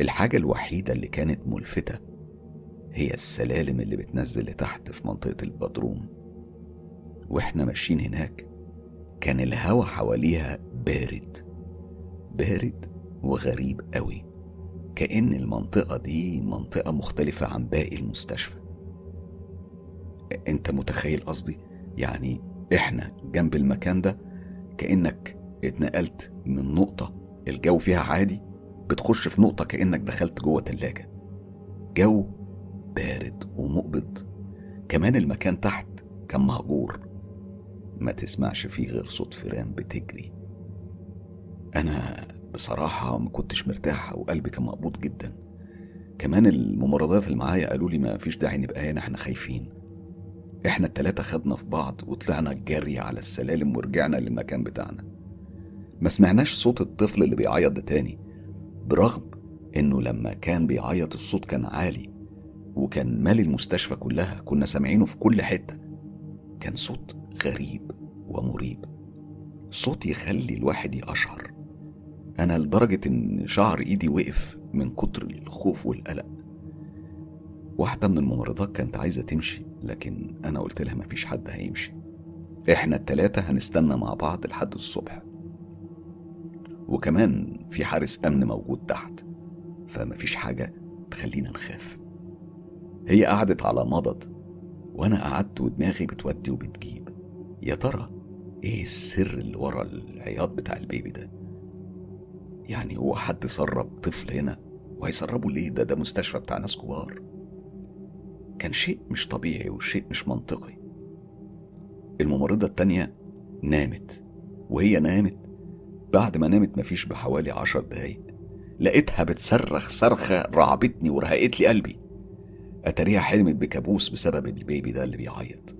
الحاجة الوحيدة اللي كانت ملفتة هي السلالم اللي بتنزل لتحت في منطقة البدروم. وإحنا ماشيين هناك كان الهوا حواليها بارد بارد وغريب قوي. كأن المنطقة دي منطقة مختلفة عن باقي المستشفى. أنت متخيل قصدي؟ يعني إحنا جنب المكان ده كأنك اتنقلت من نقطة الجو فيها عادي بتخش في نقطة كأنك دخلت جوه تلاجة. جو بارد ومقبض. كمان المكان تحت كان مهجور. ما تسمعش فيه غير صوت فيران بتجري. أنا بصراحة ما كنتش مرتاح وقلبي كان مقبوض جدا. كمان الممرضات اللي معايا قالوا لي ما فيش داعي نبقى هنا إحنا خايفين. إحنا التلاتة خدنا في بعض وطلعنا جري على السلالم ورجعنا للمكان بتاعنا. ما سمعناش صوت الطفل اللي بيعيط ده تاني برغم إنه لما كان بيعيط الصوت كان عالي وكان مالي المستشفى كلها كنا سامعينه في كل حتة. كان صوت غريب ومريب صوت يخلي الواحد يقشعر. أنا لدرجة إن شعر إيدي وقف من كتر الخوف والقلق. واحدة من الممرضات كانت عايزة تمشي لكن أنا قلت لها مفيش حد هيمشي. إحنا التلاتة هنستنى مع بعض لحد الصبح. وكمان في حارس أمن موجود تحت فمفيش حاجة تخلينا نخاف. هي قعدت على مضض وأنا قعدت ودماغي بتودي وبتجيب. يا ترى إيه السر اللي ورا العياط بتاع البيبي ده؟ يعني هو حد سرب طفل هنا وهيسربه ليه؟ ده ده مستشفى بتاع ناس كبار. كان شيء مش طبيعي وشيء مش منطقي. الممرضة التانية نامت وهي نامت. بعد ما نامت مفيش بحوالي عشر دقايق. لقيتها بتصرخ صرخة رعبتني ورهقت لي قلبي. أتاريها حلمت بكابوس بسبب البيبي ده اللي بيعيط.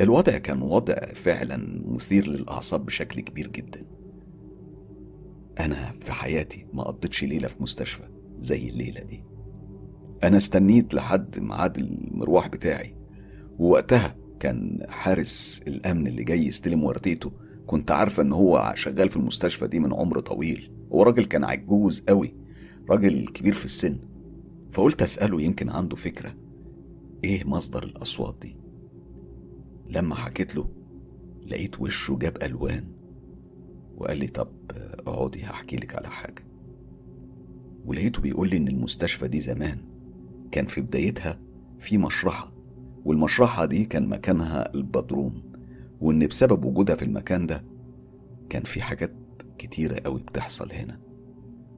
الوضع كان وضع فعلا مثير للأعصاب بشكل كبير جدا. أنا في حياتي ما قضيتش ليلة في مستشفى زي الليلة دي. أنا استنيت لحد ميعاد المروح بتاعي. ووقتها كان حارس الأمن اللي جاي يستلم ورديته كنت عارفة إن هو شغال في المستشفى دي من عمر طويل. هو راجل كان عجوز قوي راجل كبير في السن. فقلت أسأله يمكن عنده فكرة. إيه مصدر الأصوات دي؟ لما حكيت له لقيت وشه جاب ألوان. وقال لي طب اقعدي هحكي لك على حاجة. ولقيته بيقول لي إن المستشفى دي زمان. كان في بدايتها في مشرحة والمشرحة دي كان مكانها البدروم وإن بسبب وجودها في المكان ده كان في حاجات كتيرة قوي بتحصل هنا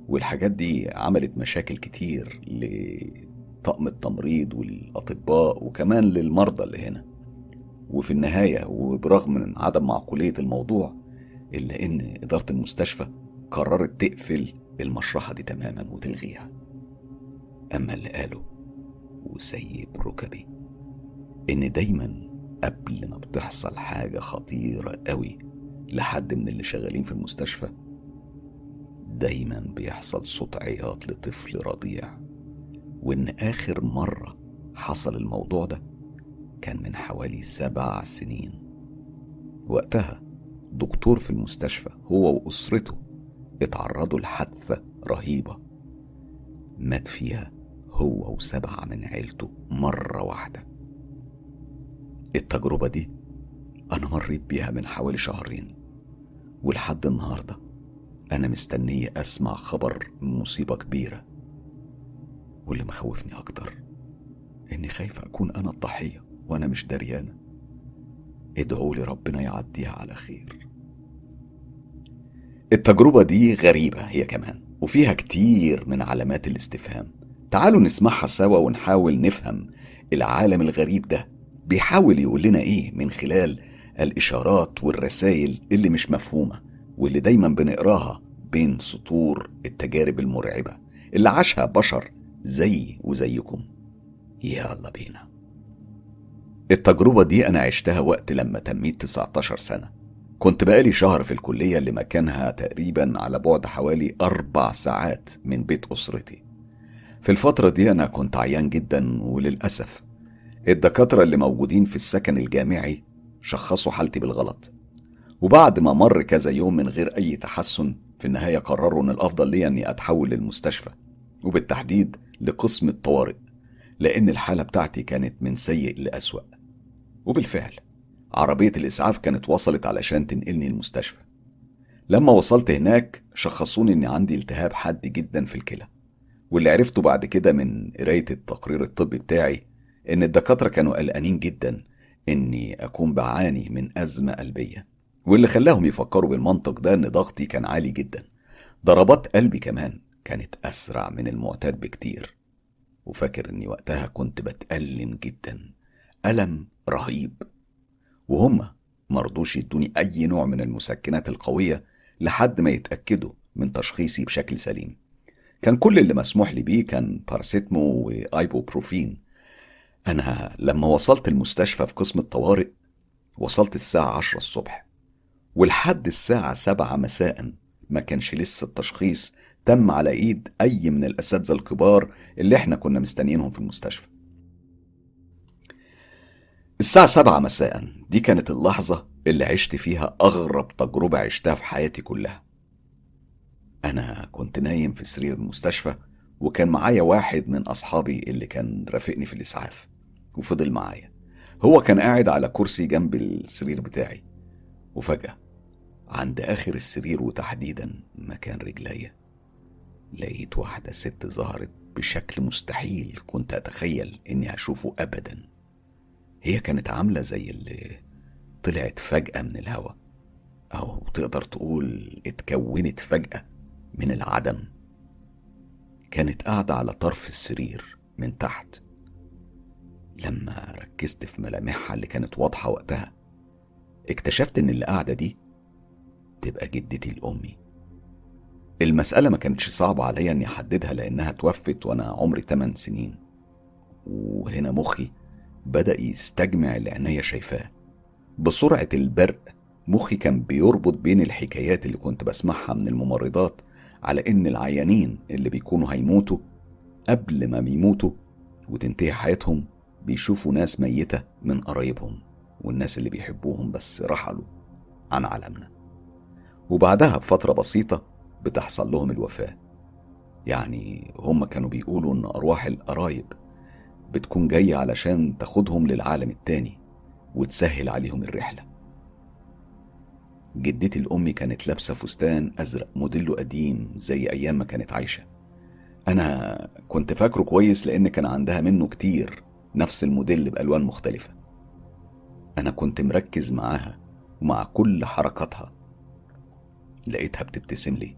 والحاجات دي عملت مشاكل كتير لطقم التمريض والأطباء وكمان للمرضى اللي هنا. وفي النهاية وبرغم من عدم معقولية الموضوع إلا إن إدارة المستشفى قررت تقفل المشرحة دي تماما وتلغيها. أما اللي قاله وسيب ركبي. إن دايما قبل ما بتحصل حاجة خطيرة قوي لحد من اللي شغالين في المستشفى دايما بيحصل صوت عياط لطفل رضيع. وإن آخر مرة حصل الموضوع ده كان من حوالي سبع سنين. وقتها دكتور في المستشفى هو وأسرته اتعرضوا لحادثة رهيبة مات فيها هو وسبعة من عيلته مرة واحدة. التجربة دي أنا مريت بيها من حوالي شهرين ولحد النهاردة أنا مستنية أسمع خبر مصيبة كبيرة. واللي مخوفني أكتر إني خايفة أكون أنا الضحية وأنا مش دريانة. ادعوا لي ربنا يعديها على خير. التجربة دي غريبة هي كمان وفيها كتير من علامات الاستفهام. تعالوا نسمعها سوا ونحاول نفهم العالم الغريب ده بيحاول يقول لنا إيه من خلال الإشارات والرسائل اللي مش مفهومة واللي دايما بنقراها بين سطور التجارب المرعبة اللي عاشها بشر زي وزيكم. يلا بينا. التجربة دي أنا عشتها وقت لما تميت 19 سنة. كنت بقالي شهر في الكلية اللي مكانها تقريبا على بعد حوالي أربع ساعات من بيت أسرتي. في الفترة دي أنا كنت عيان جدا وللأسف. الدكاترة اللي موجودين في السكن الجامعي شخصوا حالتي بالغلط. وبعد ما مر كذا يوم من غير أي تحسن في النهاية قرروا إن الأفضل لي إني أتحول للمستشفى وبالتحديد لقسم الطوارئ لأن الحالة بتاعتي كانت من سيء لأسوأ. وبالفعل عربية الإسعاف كانت وصلت علشان تنقلني المستشفى. لما وصلت هناك شخصوني إني عندي التهاب حاد جدا في الكلى. واللي عرفته بعد كده من قراية التقرير الطبي بتاعي إن الدكاترة كانوا قلقانين جدا إني أكون بعاني من أزمة قلبية. واللي خلاهم يفكروا بالمنطق ده إن ضغطي كان عالي جدا. ضربات قلبي كمان كانت أسرع من المعتاد بكتير. وفاكر إني وقتها كنت بتألم جدا. ألم رهيب. وهم مرضوش يدوني أي نوع من المسكنات القوية لحد ما يتأكدوا من تشخيصي بشكل سليم. كان كل اللي مسموح لي بيه كان باراسيتمو وايبوبروفين. أنا لما وصلت المستشفى في قسم الطوارئ وصلت الساعة عشرة الصبح ولحد الساعة سبعة مساء ما كانش لسه التشخيص تم على إيد أي من الأساتذة الكبار اللي إحنا كنا مستنيينهم في المستشفى. الساعة سبعة مساء دي كانت اللحظة اللي عشت فيها أغرب تجربة عشتها في حياتي كلها. أنا كنت نايم في سرير المستشفى وكان معايا واحد من أصحابي اللي كان رافقني في الإسعاف وفضل معايا. هو كان قاعد على كرسي جنب السرير بتاعي. وفجأة عند آخر السرير وتحديدا مكان رجليا لقيت واحدة ست ظهرت بشكل مستحيل كنت أتخيل إني هشوفه أبدا. هي كانت عاملة زي اللي طلعت فجأة من الهوا أو تقدر تقول اتكونت فجأة. من العدم. كانت قاعدة على طرف السرير من تحت. لما ركزت في ملامحها اللي كانت واضحة وقتها اكتشفت إن اللي قاعدة دي تبقى جدتي لأمي. المسألة ما كانتش صعبة عليا إني أحددها لأنها توفت وأنا عمري 8 سنين. وهنا مخي بدأ يستجمع اللي عينيا شايفاه. بسرعة البرق مخي كان بيربط بين الحكايات اللي كنت بسمعها من الممرضات على إن العيانين اللي بيكونوا هيموتوا قبل ما بيموتوا وتنتهي حياتهم بيشوفوا ناس ميتة من قرايبهم والناس اللي بيحبوهم بس رحلوا عن عالمنا. وبعدها بفترة بسيطة بتحصل لهم الوفاة. يعني هم كانوا بيقولوا إن أرواح القرايب بتكون جاية علشان تاخدهم للعالم التاني وتسهل عليهم الرحلة. جدتي الأم كانت لابسة فستان أزرق موديله قديم زي أيام ما كانت عايشة. أنا كنت فاكره كويس لأن كان عندها منه كتير نفس الموديل بألوان مختلفة. أنا كنت مركز معاها ومع كل حركاتها. لقيتها بتبتسم لي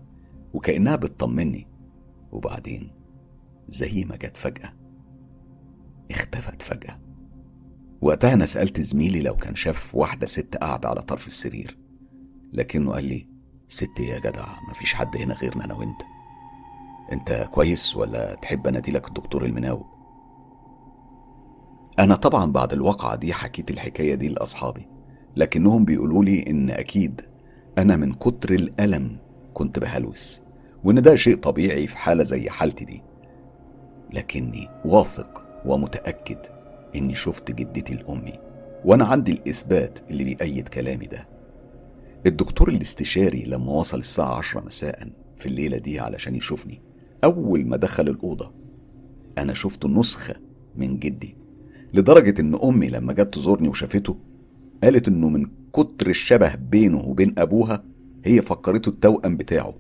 وكأنها بتطمني. وبعدين زي ما جت فجأة. اختفت فجأة. وقتها أنا سألت زميلي لو كان شاف واحدة ست قاعدة على طرف السرير. لكنه قال لي ست يا جدع مفيش حد هنا غيرنا أنا وأنت. أنت كويس ولا تحب أناديلك الدكتور المناوب أنا طبعا بعد الواقعة دي حكيت الحكاية دي لأصحابي لكنهم بيقولوا لي إن أكيد أنا من كتر الألم كنت بهلوس وإن ده شيء طبيعي في حالة زي حالتي دي. لكني واثق ومتأكد إني شفت جدتي لأمي وأنا عندي الإثبات اللي بيأيد كلامي ده. الدكتور الاستشاري لما وصل الساعة عشرة مساء في الليلة دي علشان يشوفني أول ما دخل الأوضة أنا شفت نسخة من جدي لدرجة إن أمي لما جت تزورني وشافته قالت إنه من كتر الشبه بينه وبين أبوها هي فكرته التوأم بتاعه.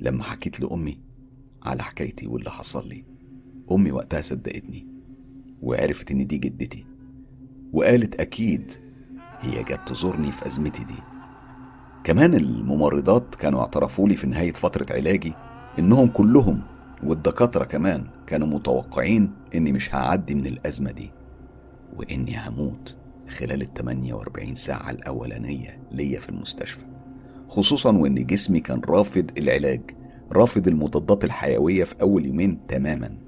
لما حكيت لأمي على حكايتي واللي حصل لي أمي وقتها صدقتني وعرفت إن دي جدتي وقالت أكيد هي جت تزورني في أزمتي دي. كمان الممرضات كانوا اعترفوا لي في نهاية فترة علاجي إنهم كلهم والدكاترة كمان كانوا متوقعين إني مش هعدي من الأزمة دي. وإني هموت خلال ال 48 ساعة الأولانية ليا في المستشفى. خصوصا وإن جسمي كان رافض العلاج رافض المضادات الحيوية في أول يومين تماما.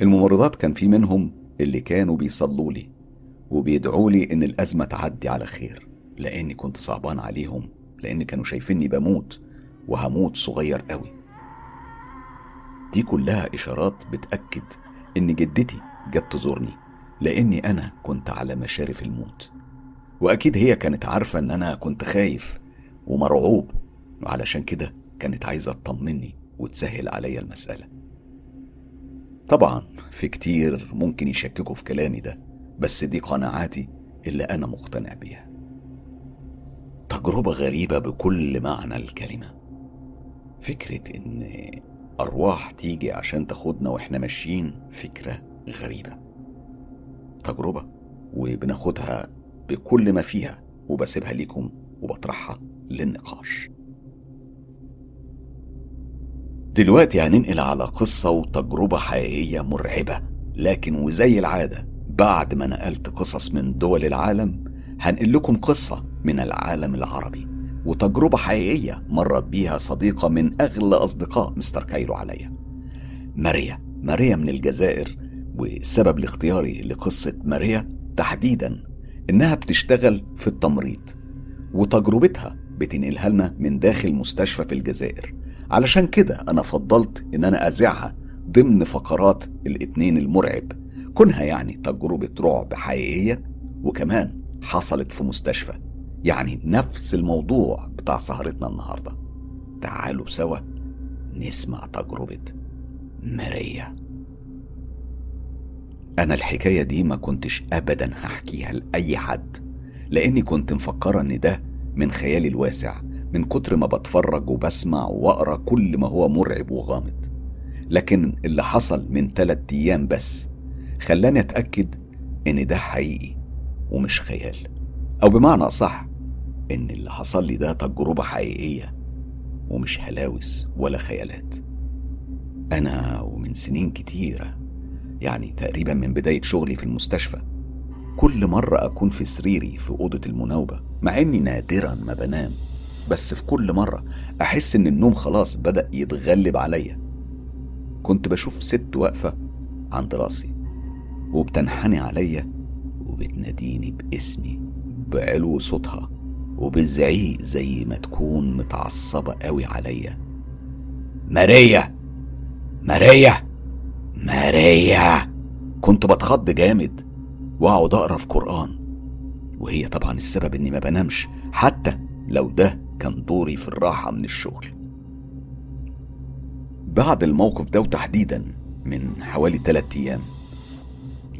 الممرضات كان في منهم اللي كانوا بيصلوا لي. وبيدعوا لي إن الأزمة تعدي على خير لأني كنت صعبان عليهم لأن كانوا شايفيني بموت وهموت صغير قوي. دي كلها إشارات بتأكد إن جدتي جت تزورني لأني أنا كنت على مشارف الموت. وأكيد هي كانت عارفة إن أنا كنت خايف ومرعوب وعلشان كده كانت عايزة تطمني وتسهل عليا المسألة. طبعا في كتير ممكن يشككوا في كلامي ده بس دي قناعاتي اللي أنا مقتنع بيها. تجربة غريبة بكل معنى الكلمة. فكرة إن أرواح تيجي عشان تاخدنا وإحنا ماشيين فكرة غريبة. تجربة وبناخدها بكل ما فيها وبسيبها ليكم وبطرحها للنقاش. دلوقتي هننقل على قصة وتجربة حقيقية مرعبة لكن وزي العادة بعد ما نقلت قصص من دول العالم هنقل لكم قصة من العالم العربي وتجربة حقيقية مرت بيها صديقة من أغلى أصدقاء مستر كايرو عليا. ماريا ماريا من الجزائر والسبب لاختياري لقصة ماريا تحديدا إنها بتشتغل في التمريض وتجربتها بتنقلها لنا من داخل مستشفى في الجزائر. علشان كده أنا فضلت إن أنا أذيعها ضمن فقرات الاتنين المرعب. كونها يعني تجربة رعب حقيقية وكمان حصلت في مستشفى يعني نفس الموضوع بتاع سهرتنا النهاردة. تعالوا سوا نسمع تجربة ماريا. أنا الحكاية دي ما كنتش أبدا هحكيها لأي حد لأني كنت مفكرة إن ده من خيالي الواسع من كتر ما بتفرج وبسمع وأقرأ كل ما هو مرعب وغامض. لكن اللي حصل من تلات أيام بس خلاني أتأكد إن ده حقيقي ومش خيال. أو بمعنى أصح إن اللي حصل لي ده تجربة حقيقية ومش هلاوس ولا خيالات. أنا ومن سنين كتيرة يعني تقريبا من بداية شغلي في المستشفى كل مرة أكون في سريري في أوضة المناوبة مع إني نادرا ما بنام بس في كل مرة أحس إن النوم خلاص بدأ يتغلب عليا. كنت بشوف ست واقفة عند راسي. وبتنحني عليا بتناديني باسمي بعلو صوتها وبالزعيق زي ما تكون متعصبة قوي عليا. ماريا! ماريا! ماريا! كنت بتخض جامد واقعد اقرا في قرآن وهي طبعا السبب إني ما بنامش حتى لو ده كان دوري في الراحة من الشغل. بعد الموقف ده وتحديدا من حوالي تلات أيام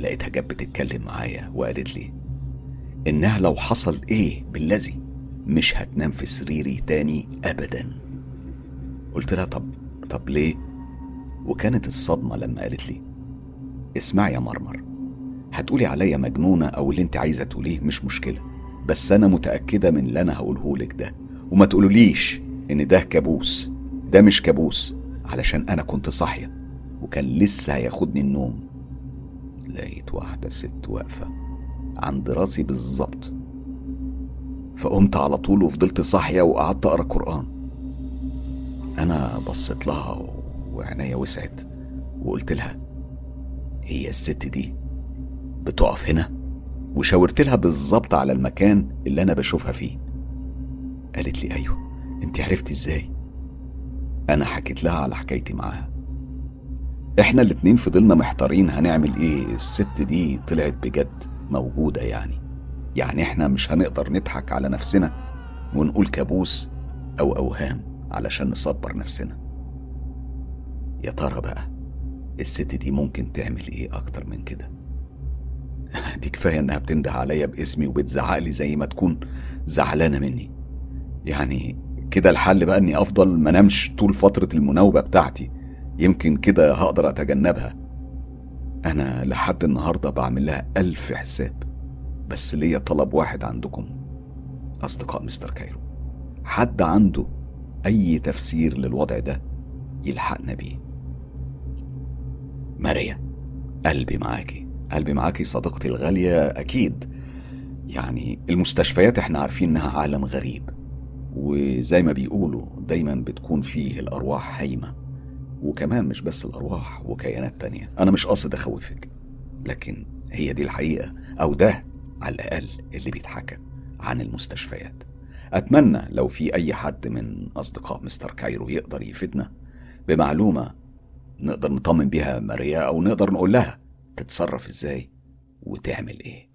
لقيتها جت بتتكلم معايا وقالت لي إنها لو حصل إيه بالذي مش هتنام في سريري تاني ابدا. قلت لها طب طب ليه؟ وكانت الصدمة لما قالت لي اسمعي يا مرمر هتقولي عليا مجنونة أو اللي أنت عايزة تقوليه مش مشكلة بس أنا متأكدة من اللي أنا هقولهولك ده. وما تقولوليش إن ده كابوس ده مش كابوس علشان أنا كنت صاحية وكان لسه هياخدني النوم. لقيت واحدة ست واقفة عند راسي بالظبط. فقمت على طول وفضلت صاحية وقعدت أقرأ قرآن. أنا بصيت لها وعينيا وسعت وقلت لها هي الست دي بتقف هنا؟ وشاورت لها بالظبط على المكان اللي أنا بشوفها فيه. قالت لي أيوه انت عرفتي إزاي؟ أنا حكيت لها على حكايتي معاها. إحنا الاتنين فضلنا محتارين هنعمل إيه. الست دي طلعت بجد موجودة يعني. يعني إحنا مش هنقدر نضحك على نفسنا ونقول كابوس أو أوهام علشان نصبر نفسنا. يا ترى بقى الست دي ممكن تعمل إيه أكتر من كده؟ دي كفاية إنها بتنده عليا باسمي وبتزعق لي زي ما تكون زعلانة مني. يعني كده الحل بقى إني أفضل ما نمش طول فترة المناوبة بتاعتي. يمكن كده هقدر أتجنبها. أنا لحد النهارده بعمل لها ألف حساب بس ليا طلب واحد عندكم أصدقاء مستر كايرو. حد عنده أي تفسير للوضع ده يلحقنا بيه. ماريا قلبي معاكي. قلبي معاكي صديقتي الغالية أكيد. يعني المستشفيات إحنا عارفين إنها عالم غريب وزي ما بيقولوا دايما بتكون فيه الأرواح هايمة. وكمان مش بس الأرواح وكيانات تانية. أنا مش قاصد أخوفك لكن هي دي الحقيقة أو ده على الأقل اللي بيتحكى عن المستشفيات. أتمنى لو في أي حد من أصدقاء مستر كايرو يقدر يفيدنا بمعلومة نقدر نطمن بيها ماريا أو نقدر نقول لها تتصرف إزاي وتعمل إيه.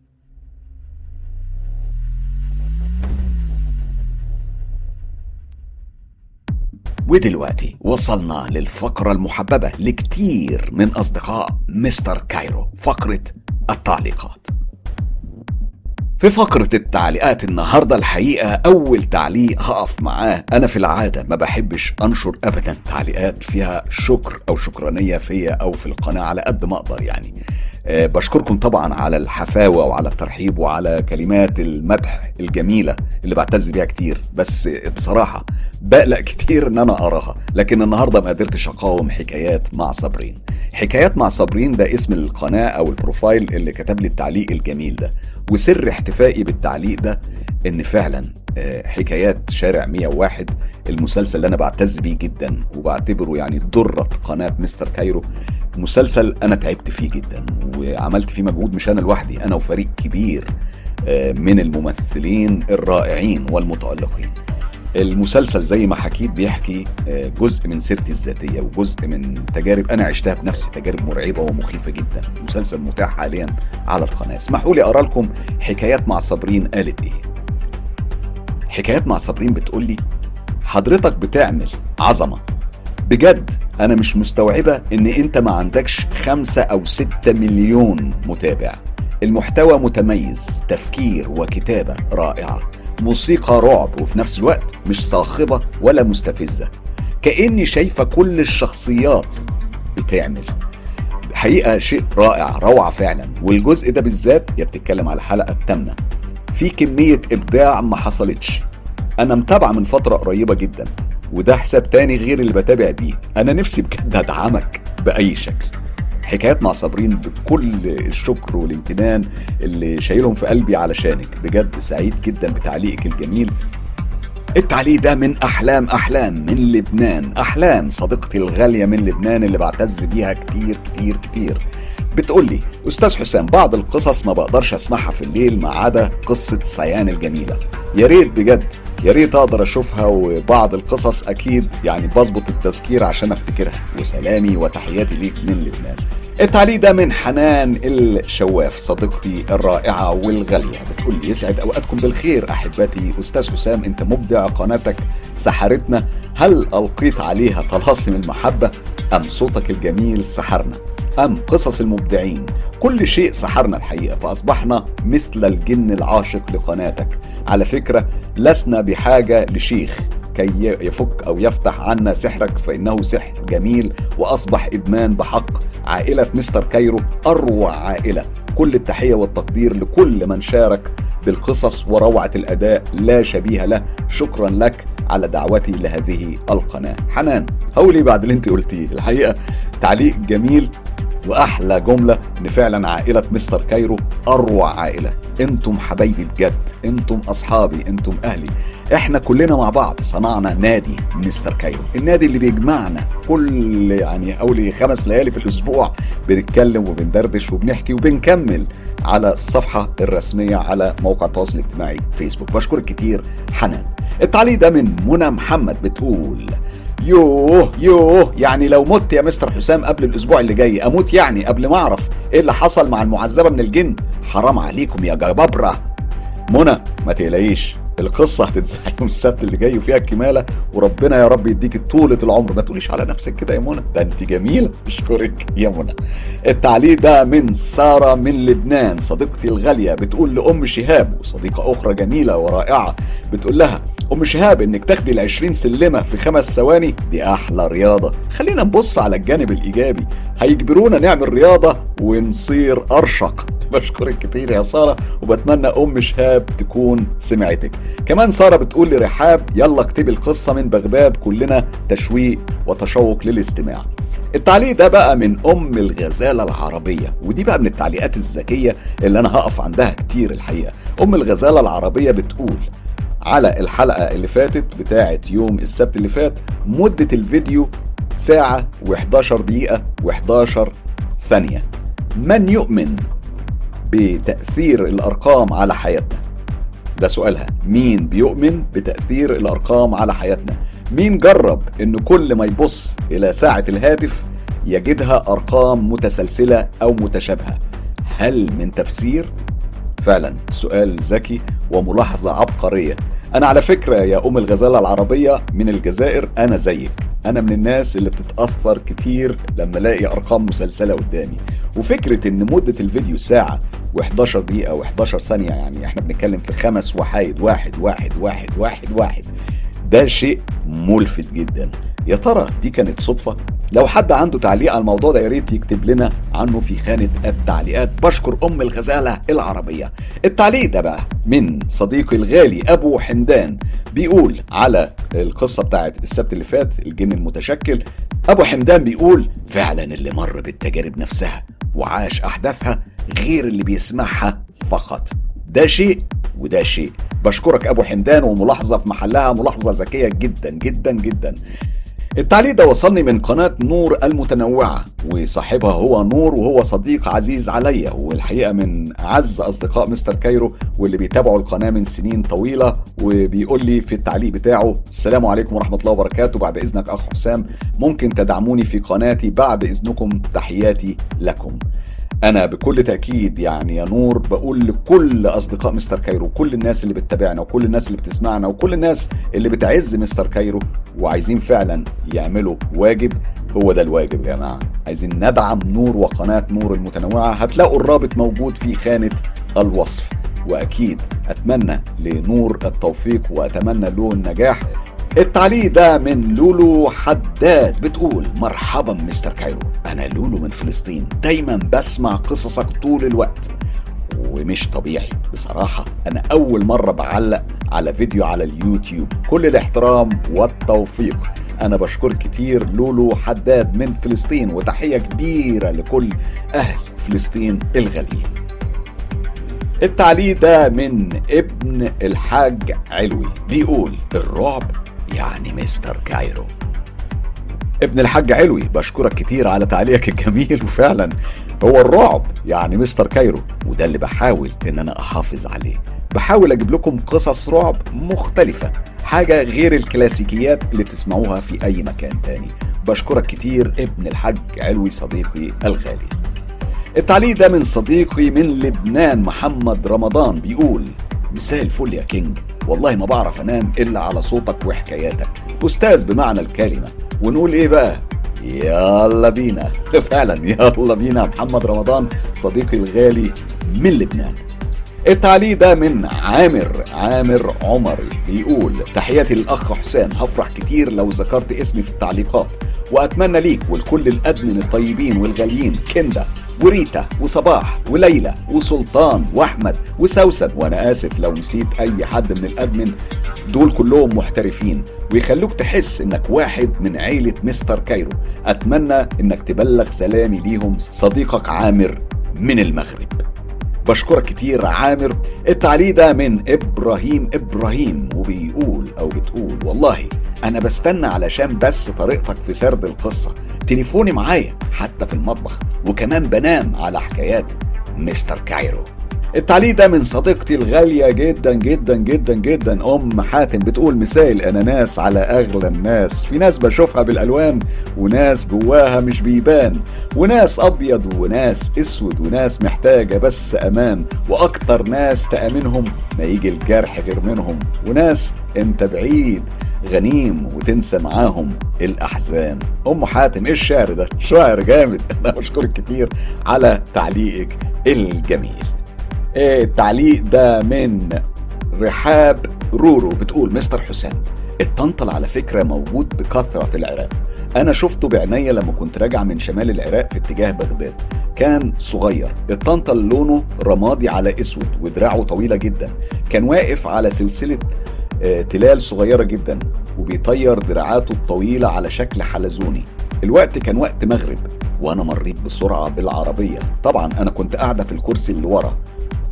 ودلوقتي وصلنا للفقرة المحببة لكتير من أصدقاء مستر كايرو فقرة التعليقات. في فقرة التعليقات النهاردة الحقيقة أول تعليق هقف معاه. أنا في العادة ما بحبش أنشر أبدا تعليقات فيها شكر أو شكرانية فيا أو في القناة على قد ما أقدر يعني. أه بشكركم طبعا على الحفاوة وعلى الترحيب وعلى كلمات المدح الجميلة اللي بعتز بيها كتير. بس بصراحة بقلق كتير إن أنا أقراها. لكن النهارده ما قدرتش أقاوم حكايات مع صابرين. حكايات مع صابرين ده اسم القناة أو البروفايل اللي كتب لي التعليق الجميل ده. وسر احتفائي بالتعليق ده إن فعلا حكايات شارع 101 المسلسل اللي أنا بعتز بيه جدا وبعتبره يعني درة قناة مستر كايرو مسلسل أنا تعبت فيه جدا وعملت فيه مجهود مش أنا لوحدي أنا وفريق كبير من الممثلين الرائعين والمتألقين. المسلسل زي ما حكيت بيحكي جزء من سيرتي الذاتية وجزء من تجارب أنا عشتها بنفسي تجارب مرعبة ومخيفة جدا. مسلسل متاح حاليا على القناة. اسمحوا لي أقرأ لكم حكايات مع صابرين قالت إيه. حكايات مع صابرين بتقول لي حضرتك بتعمل عظمة. بجد أنا مش مستوعبة إن أنت ما عندكش خمسة أو ستة مليون متابع. المحتوى متميز تفكير وكتابة رائعة. موسيقى رعب وفي نفس الوقت مش صاخبة ولا مستفزة. كأني شايفة كل الشخصيات بتعمل. حقيقة شيء رائع روعة فعلا. والجزء ده بالذات يا بتتكلم على الحلقة الثامنة في كمية إبداع ما حصلتش. أنا متابعة من فترة قريبة جدا وده حساب تاني غير اللي بتابع بيه. أنا نفسي بجد أدعمك بأي شكل. حكايات مع صابرين بكل الشكر والامتنان اللي شايلهم في قلبي علشانك. بجد سعيد جدا بتعليقك الجميل. التعليق ده من أحلام أحلام من لبنان. أحلام صديقتي الغالية من لبنان اللي بعتز بيها كتير كتير كتير. بتقول لي أستاذ حسام بعض القصص ما بقدرش أسمعها في الليل ما عدا قصة سيان الجميلة. يا ريت بجد يا ريت أقدر أشوفها وبعض القصص أكيد يعني بظبط التذكير عشان أفتكرها. وسلامي وتحياتي ليك من لبنان. التعليق ده من حنان الشواف صديقتي الرائعة والغالية. بتقول لي يسعد أوقاتكم بالخير أحبتي. أستاذ حسام أنت مبدع قناتك سحرتنا. هل ألقيت عليها طلاسم المحبة أم صوتك الجميل سحرنا؟ أم قصص المبدعين. كل شيء سحرنا الحقيقة فأصبحنا مثل الجن العاشق لقناتك. على فكرة لسنا بحاجة لشيخ كي يفك أو يفتح عنا سحرك فإنه سحر جميل وأصبح إدمان بحق. عائلة مستر كايرو أروع عائلة. كل التحية والتقدير لكل من شارك بالقصص وروعة الأداء لا شبيه له. شكرا لك على دعوتي لهذه القناة. حنان هولي بعد اللي أنت قلتيه. الحقيقة تعليق جميل وأحلى جملة إن فعلا عائلة مستر كايرو أروع عائلة. أنتم حبايبي بجد أنتم أصحابي أنتم أهلي. إحنا كلنا مع بعض صنعنا نادي مستر كايرو. النادي اللي بيجمعنا كل يعني اولي خمس ليالي في الأسبوع. بنتكلم وبندردش وبنحكي وبنكمل على الصفحة الرسمية على موقع التواصل الاجتماعي فيسبوك بشكرك كتير حنان. التعليق ده من منى محمد بتقول يوه يوه. يعني لو مت يا مستر حسام قبل الأسبوع اللي جاي أموت يعني قبل ما أعرف إيه اللي حصل مع المعذبة من الجن؟ حرام عليكم يا جبابرة. منى ما تقلقيش. القصة هتتذاع يوم السبت اللي جاي وفيها الكمالة وربنا يا رب يديك طولة العمر. ما تقوليش على نفسك كده يا منى. ده انت جميلة اشكرك يا منى. التعليق ده من سارة من لبنان صديقتي الغالية بتقول لأم شهاب وصديقة أخرى جميلة ورائعة بتقول لها ام شهاب إنك تاخدي ال 20 سلمة في خمس ثواني؟ دي أحلى رياضة. خلينا نبص على الجانب الإيجابي. هيجبرونا نعمل رياضة ونصير أرشق. بشكرك كتير يا سارة وبتمنى أم شهاب تكون سمعتك. كمان سارة بتقول لرحاب يلا اكتبي القصة من بغداد كلنا تشويق وتشوق للاستماع. التعليق ده بقى من أم الغزالة العربية ودي بقى من التعليقات الذكية اللي أنا هقف عندها كتير الحقيقة. أم الغزالة العربية بتقول على الحلقة اللي فاتت بتاعة يوم السبت اللي فات مدة الفيديو ساعة و11 دقيقة و11 ثانية. من يؤمن بتأثير الأرقام على حياتنا؟ ده سؤالها. مين بيؤمن بتأثير الأرقام على حياتنا؟ مين جرب إن كل ما يبص إلى ساعة الهاتف يجدها أرقام متسلسلة أو متشابهة؟ هل من تفسير فعلا. سؤال ذكي وملاحظة عبقرية. أنا على فكرة يا أم الغزالة العربية من الجزائر أنا زيك. أنا من الناس اللي بتتأثر كتير لما ألاقي أرقام مسلسلة قدامي. وفكرة إن مدة الفيديو ساعة و11 دقيقة و11 ثانية يعني إحنا بنتكلم في خمس وحايد واحد واحد واحد واحد واحد ده شيء ملفت جدا. يا ترى دي كانت صدفة؟ لو حد عنده تعليق على الموضوع ده يا ريت يكتب لنا عنه في خانة التعليقات. بشكر أم الغزالة العربية. التعليق ده بقى من صديقي الغالي أبو حمدان. بيقول على القصة بتاعت السبت اللي فات الجن المتشكل. أبو حمدان بيقول فعلا اللي مر بالتجارب نفسها وعاش أحداثها غير اللي بيسمعها فقط. ده شيء وده شيء. بشكرك أبو حمدان وملاحظة في محلها ملاحظة ذكية جدا جدا جدا. التعليق ده وصلني من قناة نور المتنوعة وصاحبها هو نور وهو صديق عزيز عليا والحقيقة من أعز أصدقاء مستر كايرو واللي بيتابعوا القناة من سنين طويلة وبيقول لي في التعليق بتاعه السلام عليكم ورحمة الله وبركاته بعد إذنك أخ حسام ممكن تدعموني في قناتي بعد إذنكم تحياتي لكم. أنا بكل تأكيد يعني يا نور بقول لكل أصدقاء مستر كايرو كل الناس اللي بتتابعنا وكل الناس اللي بتسمعنا وكل الناس اللي بتعز مستر كايرو وعايزين فعلا يعملوا واجب هو ده الواجب يا جماعة. عايزين ندعم نور وقناة نور المتنوعة هتلاقوا الرابط موجود في خانة الوصف. وأكيد أتمنى لنور التوفيق وأتمنى له النجاح. التعليق ده من لولو حداد بتقول مرحبا مستر كايرو أنا لولو من فلسطين دايما بسمع قصصك طول الوقت. ومش طبيعي بصراحة أنا أول مرة بعلق على فيديو على اليوتيوب. كل الاحترام والتوفيق. أنا بشكر كتير لولو حداد من فلسطين وتحية كبيرة لكل أهل فلسطين الغاليين. التعليق ده من ابن الحاج علوي بيقول الرعب يعني مستر كايرو. ابن الحاج علوي بشكرك كتير على تعليقك الجميل وفعلا هو الرعب يعني مستر كايرو وده اللي بحاول إن أنا أحافظ عليه. بحاول أجيب لكم قصص رعب مختلفة حاجة غير الكلاسيكيات اللي بتسمعوها في أي مكان تاني. بشكرك كتير ابن الحاج علوي صديقي الغالي. التعليق ده من صديقي من لبنان محمد رمضان بيقول مساء الفل يا كينج. والله ما بعرف أنام إلا على صوتك وحكاياتك. أستاذ بمعنى الكلمة. ونقول إيه بقى؟ يلا بينا. فعلا يلا بينا محمد رمضان صديقي الغالي من لبنان. التعليق ده من عامر عامر عمري بيقول تحياتي للأخ حسام هفرح كتير لو ذكرت اسمي في التعليقات وأتمنى ليك ولكل الأدمن الطيبين والغاليين كندا وريتا وصباح وليلى وسلطان وأحمد وسوسن. وأنا آسف لو نسيت أي حد من الأدمن دول كلهم محترفين. ويخلوك تحس إنك واحد من عيلة مستر كايرو. أتمنى إنك تبلغ سلامي ليهم صديقك عامر من المغرب. بشكرك كتير عامر. التعليق ده من إبراهيم إبراهيم وبيقول أو بتقول والله أنا بستنى علشان بس طريقتك في سرد القصة. تليفوني معايا حتى في المطبخ وكمان بنام على حكايات مستر كايرو. التعليق ده من صديقتي الغالية جدا جدا جدا جدا. أم حاتم بتقول مساء الأناناس على أغلى الناس. في ناس بشوفها بالألوان وناس جواها مش بيبان. وناس أبيض وناس أسود وناس محتاجة بس أمان. وأكتر ناس تأمنهم ما يجي الجرح غير منهم. وناس أنت بعيد غنيم وتنسى معاهم الأحزان. أم حاتم إيه الشعر ده؟ شاعر جامد. أنا بشكرك كتير على تعليقك الجميل. التعليق ده من رحاب رورو بتقول مستر حسام الطنطل على فكرة موجود بكثرة في العراق. أنا شفته بعينيا لما كنت راجع من شمال العراق في اتجاه بغداد. كان صغير. الطنطل لونه رمادي على أسود ودراعه طويلة جدا. كان واقف على سلسلة آه، تلال صغيرة جدا وبيطير دراعاته الطويلة على شكل حلزوني. الوقت كان وقت مغرب وأنا مريت بسرعة بالعربية. طبعا أنا كنت قاعدة في الكرسي اللي ورا.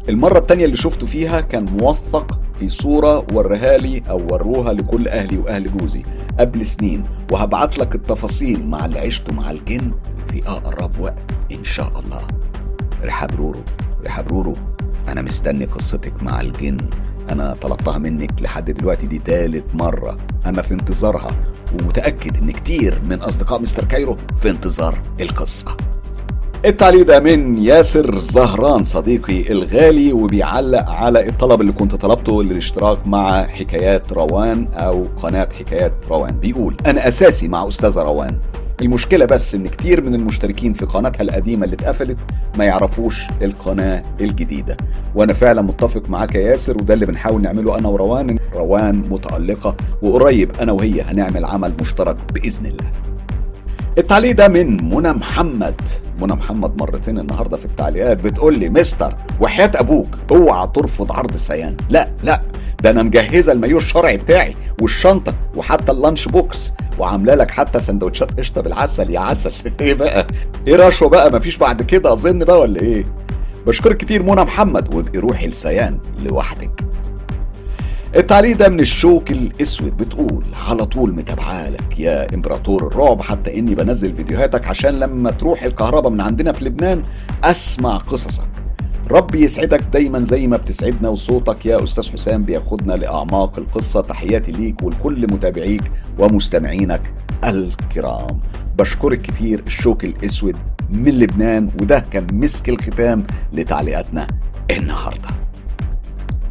المرة التانية اللي شفته فيها كان موثق في صورة وريها لي أو وروها لكل أهلي وأهل جوزي قبل سنين وهبعت لك التفاصيل مع اللي عشته مع الجن في أقرب وقت إن شاء الله. رحاب رورو رحاب رورو أنا مستني قصتك مع الجن. أنا طلبتها منك لحد دلوقتي دي تالت مرة. أنا في انتظارها ومتأكد إن كتير من أصدقاء مستر كايرو في انتظار القصة. التعليق ده من ياسر زهران صديقي الغالي وبيعلق على الطلب اللي كنت طلبته للاشتراك مع حكايات روان أو قناة حكايات روان. بيقول أنا أساسي مع أستاذة روان. المشكلة بس إن كتير من المشتركين في قناتها القديمة اللي اتقفلت ما يعرفوش القناة الجديدة. وأنا فعلا متفق معاك يا ياسر وده اللي بنحاول نعمله أنا وروان. روان متألقة وقريب أنا وهي هنعمل عمل مشترك بإذن الله. التعليق ده من منى محمد. منى محمد مرتين النهارده في التعليقات بتقول لي مستر وحياة أبوك اوعى ترفض عرض السيان. لا لا ده أنا مجهزة المايو الشرعي بتاعي والشنطة وحتى ال lunch box وعاملة لك حتى سندوتشات قشطة بالعسل. يا عسل. إيه بقى؟ إيه رشوة بقى؟ مفيش بعد كده أظن بقى ولا إيه؟ بشكرك كتير منى محمد. وابقي روحي لسيان لوحدك. التعليق ده من الشوك الأسود بتقول على طول متابعالك يا إمبراطور الرعب حتى إني بنزل فيديوهاتك عشان لما تروح الكهرباء من عندنا في لبنان أسمع قصصك. ربي يسعدك دايما زي ما بتسعدنا وصوتك يا أستاذ حسام بياخدنا لأعماق القصة. تحياتي ليك ولكل متابعيك ومستمعينك الكرام. بشكرك كتير الشوك الأسود من لبنان وده كان مسك الختام لتعليقاتنا النهارده.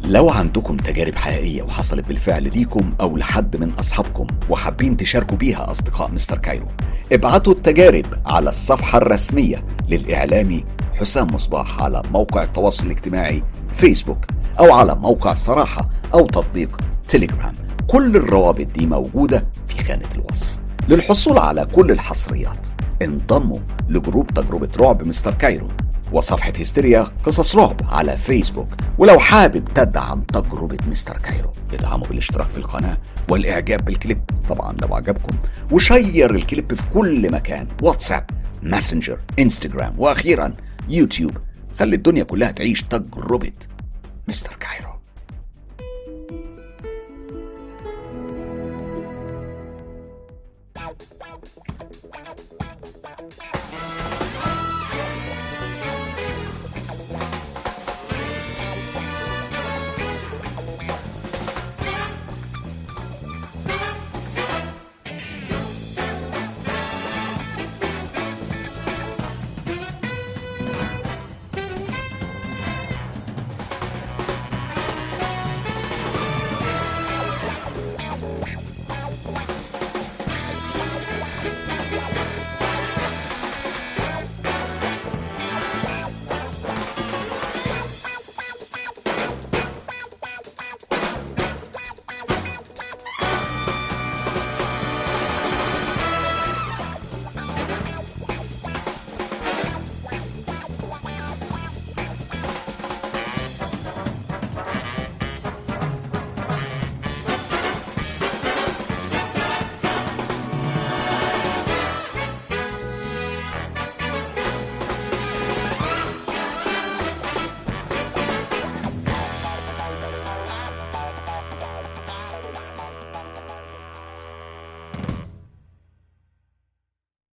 لو عندكم تجارب حقيقية وحصلت بالفعل ليكم أو لحد من أصحابكم وحابين تشاركوا بيها أصدقاء مستر كايرو ابعتوا التجارب على الصفحة الرسمية للإعلامي حسام مصباح على موقع التواصل الاجتماعي فيسبوك أو على موقع صراحة أو تطبيق تليجرام كل الروابط دي موجودة في خانة الوصف. للحصول على كل الحصريات انضموا لجروب تجربة رعب مستر كايرو. وصفحة هستيريا قصص رعب على فيسبوك. ولو حابب تدعم تجربة مستر كايرو ادعموا بالاشتراك في القناة والإعجاب بالكليب. طبعا لو عجبكم و share الكليب في كل مكان. واتساب ماسنجر انستجرام وأخيرا يوتيوب. خلي الدنيا كلها تعيش تجربة مستر كايرو.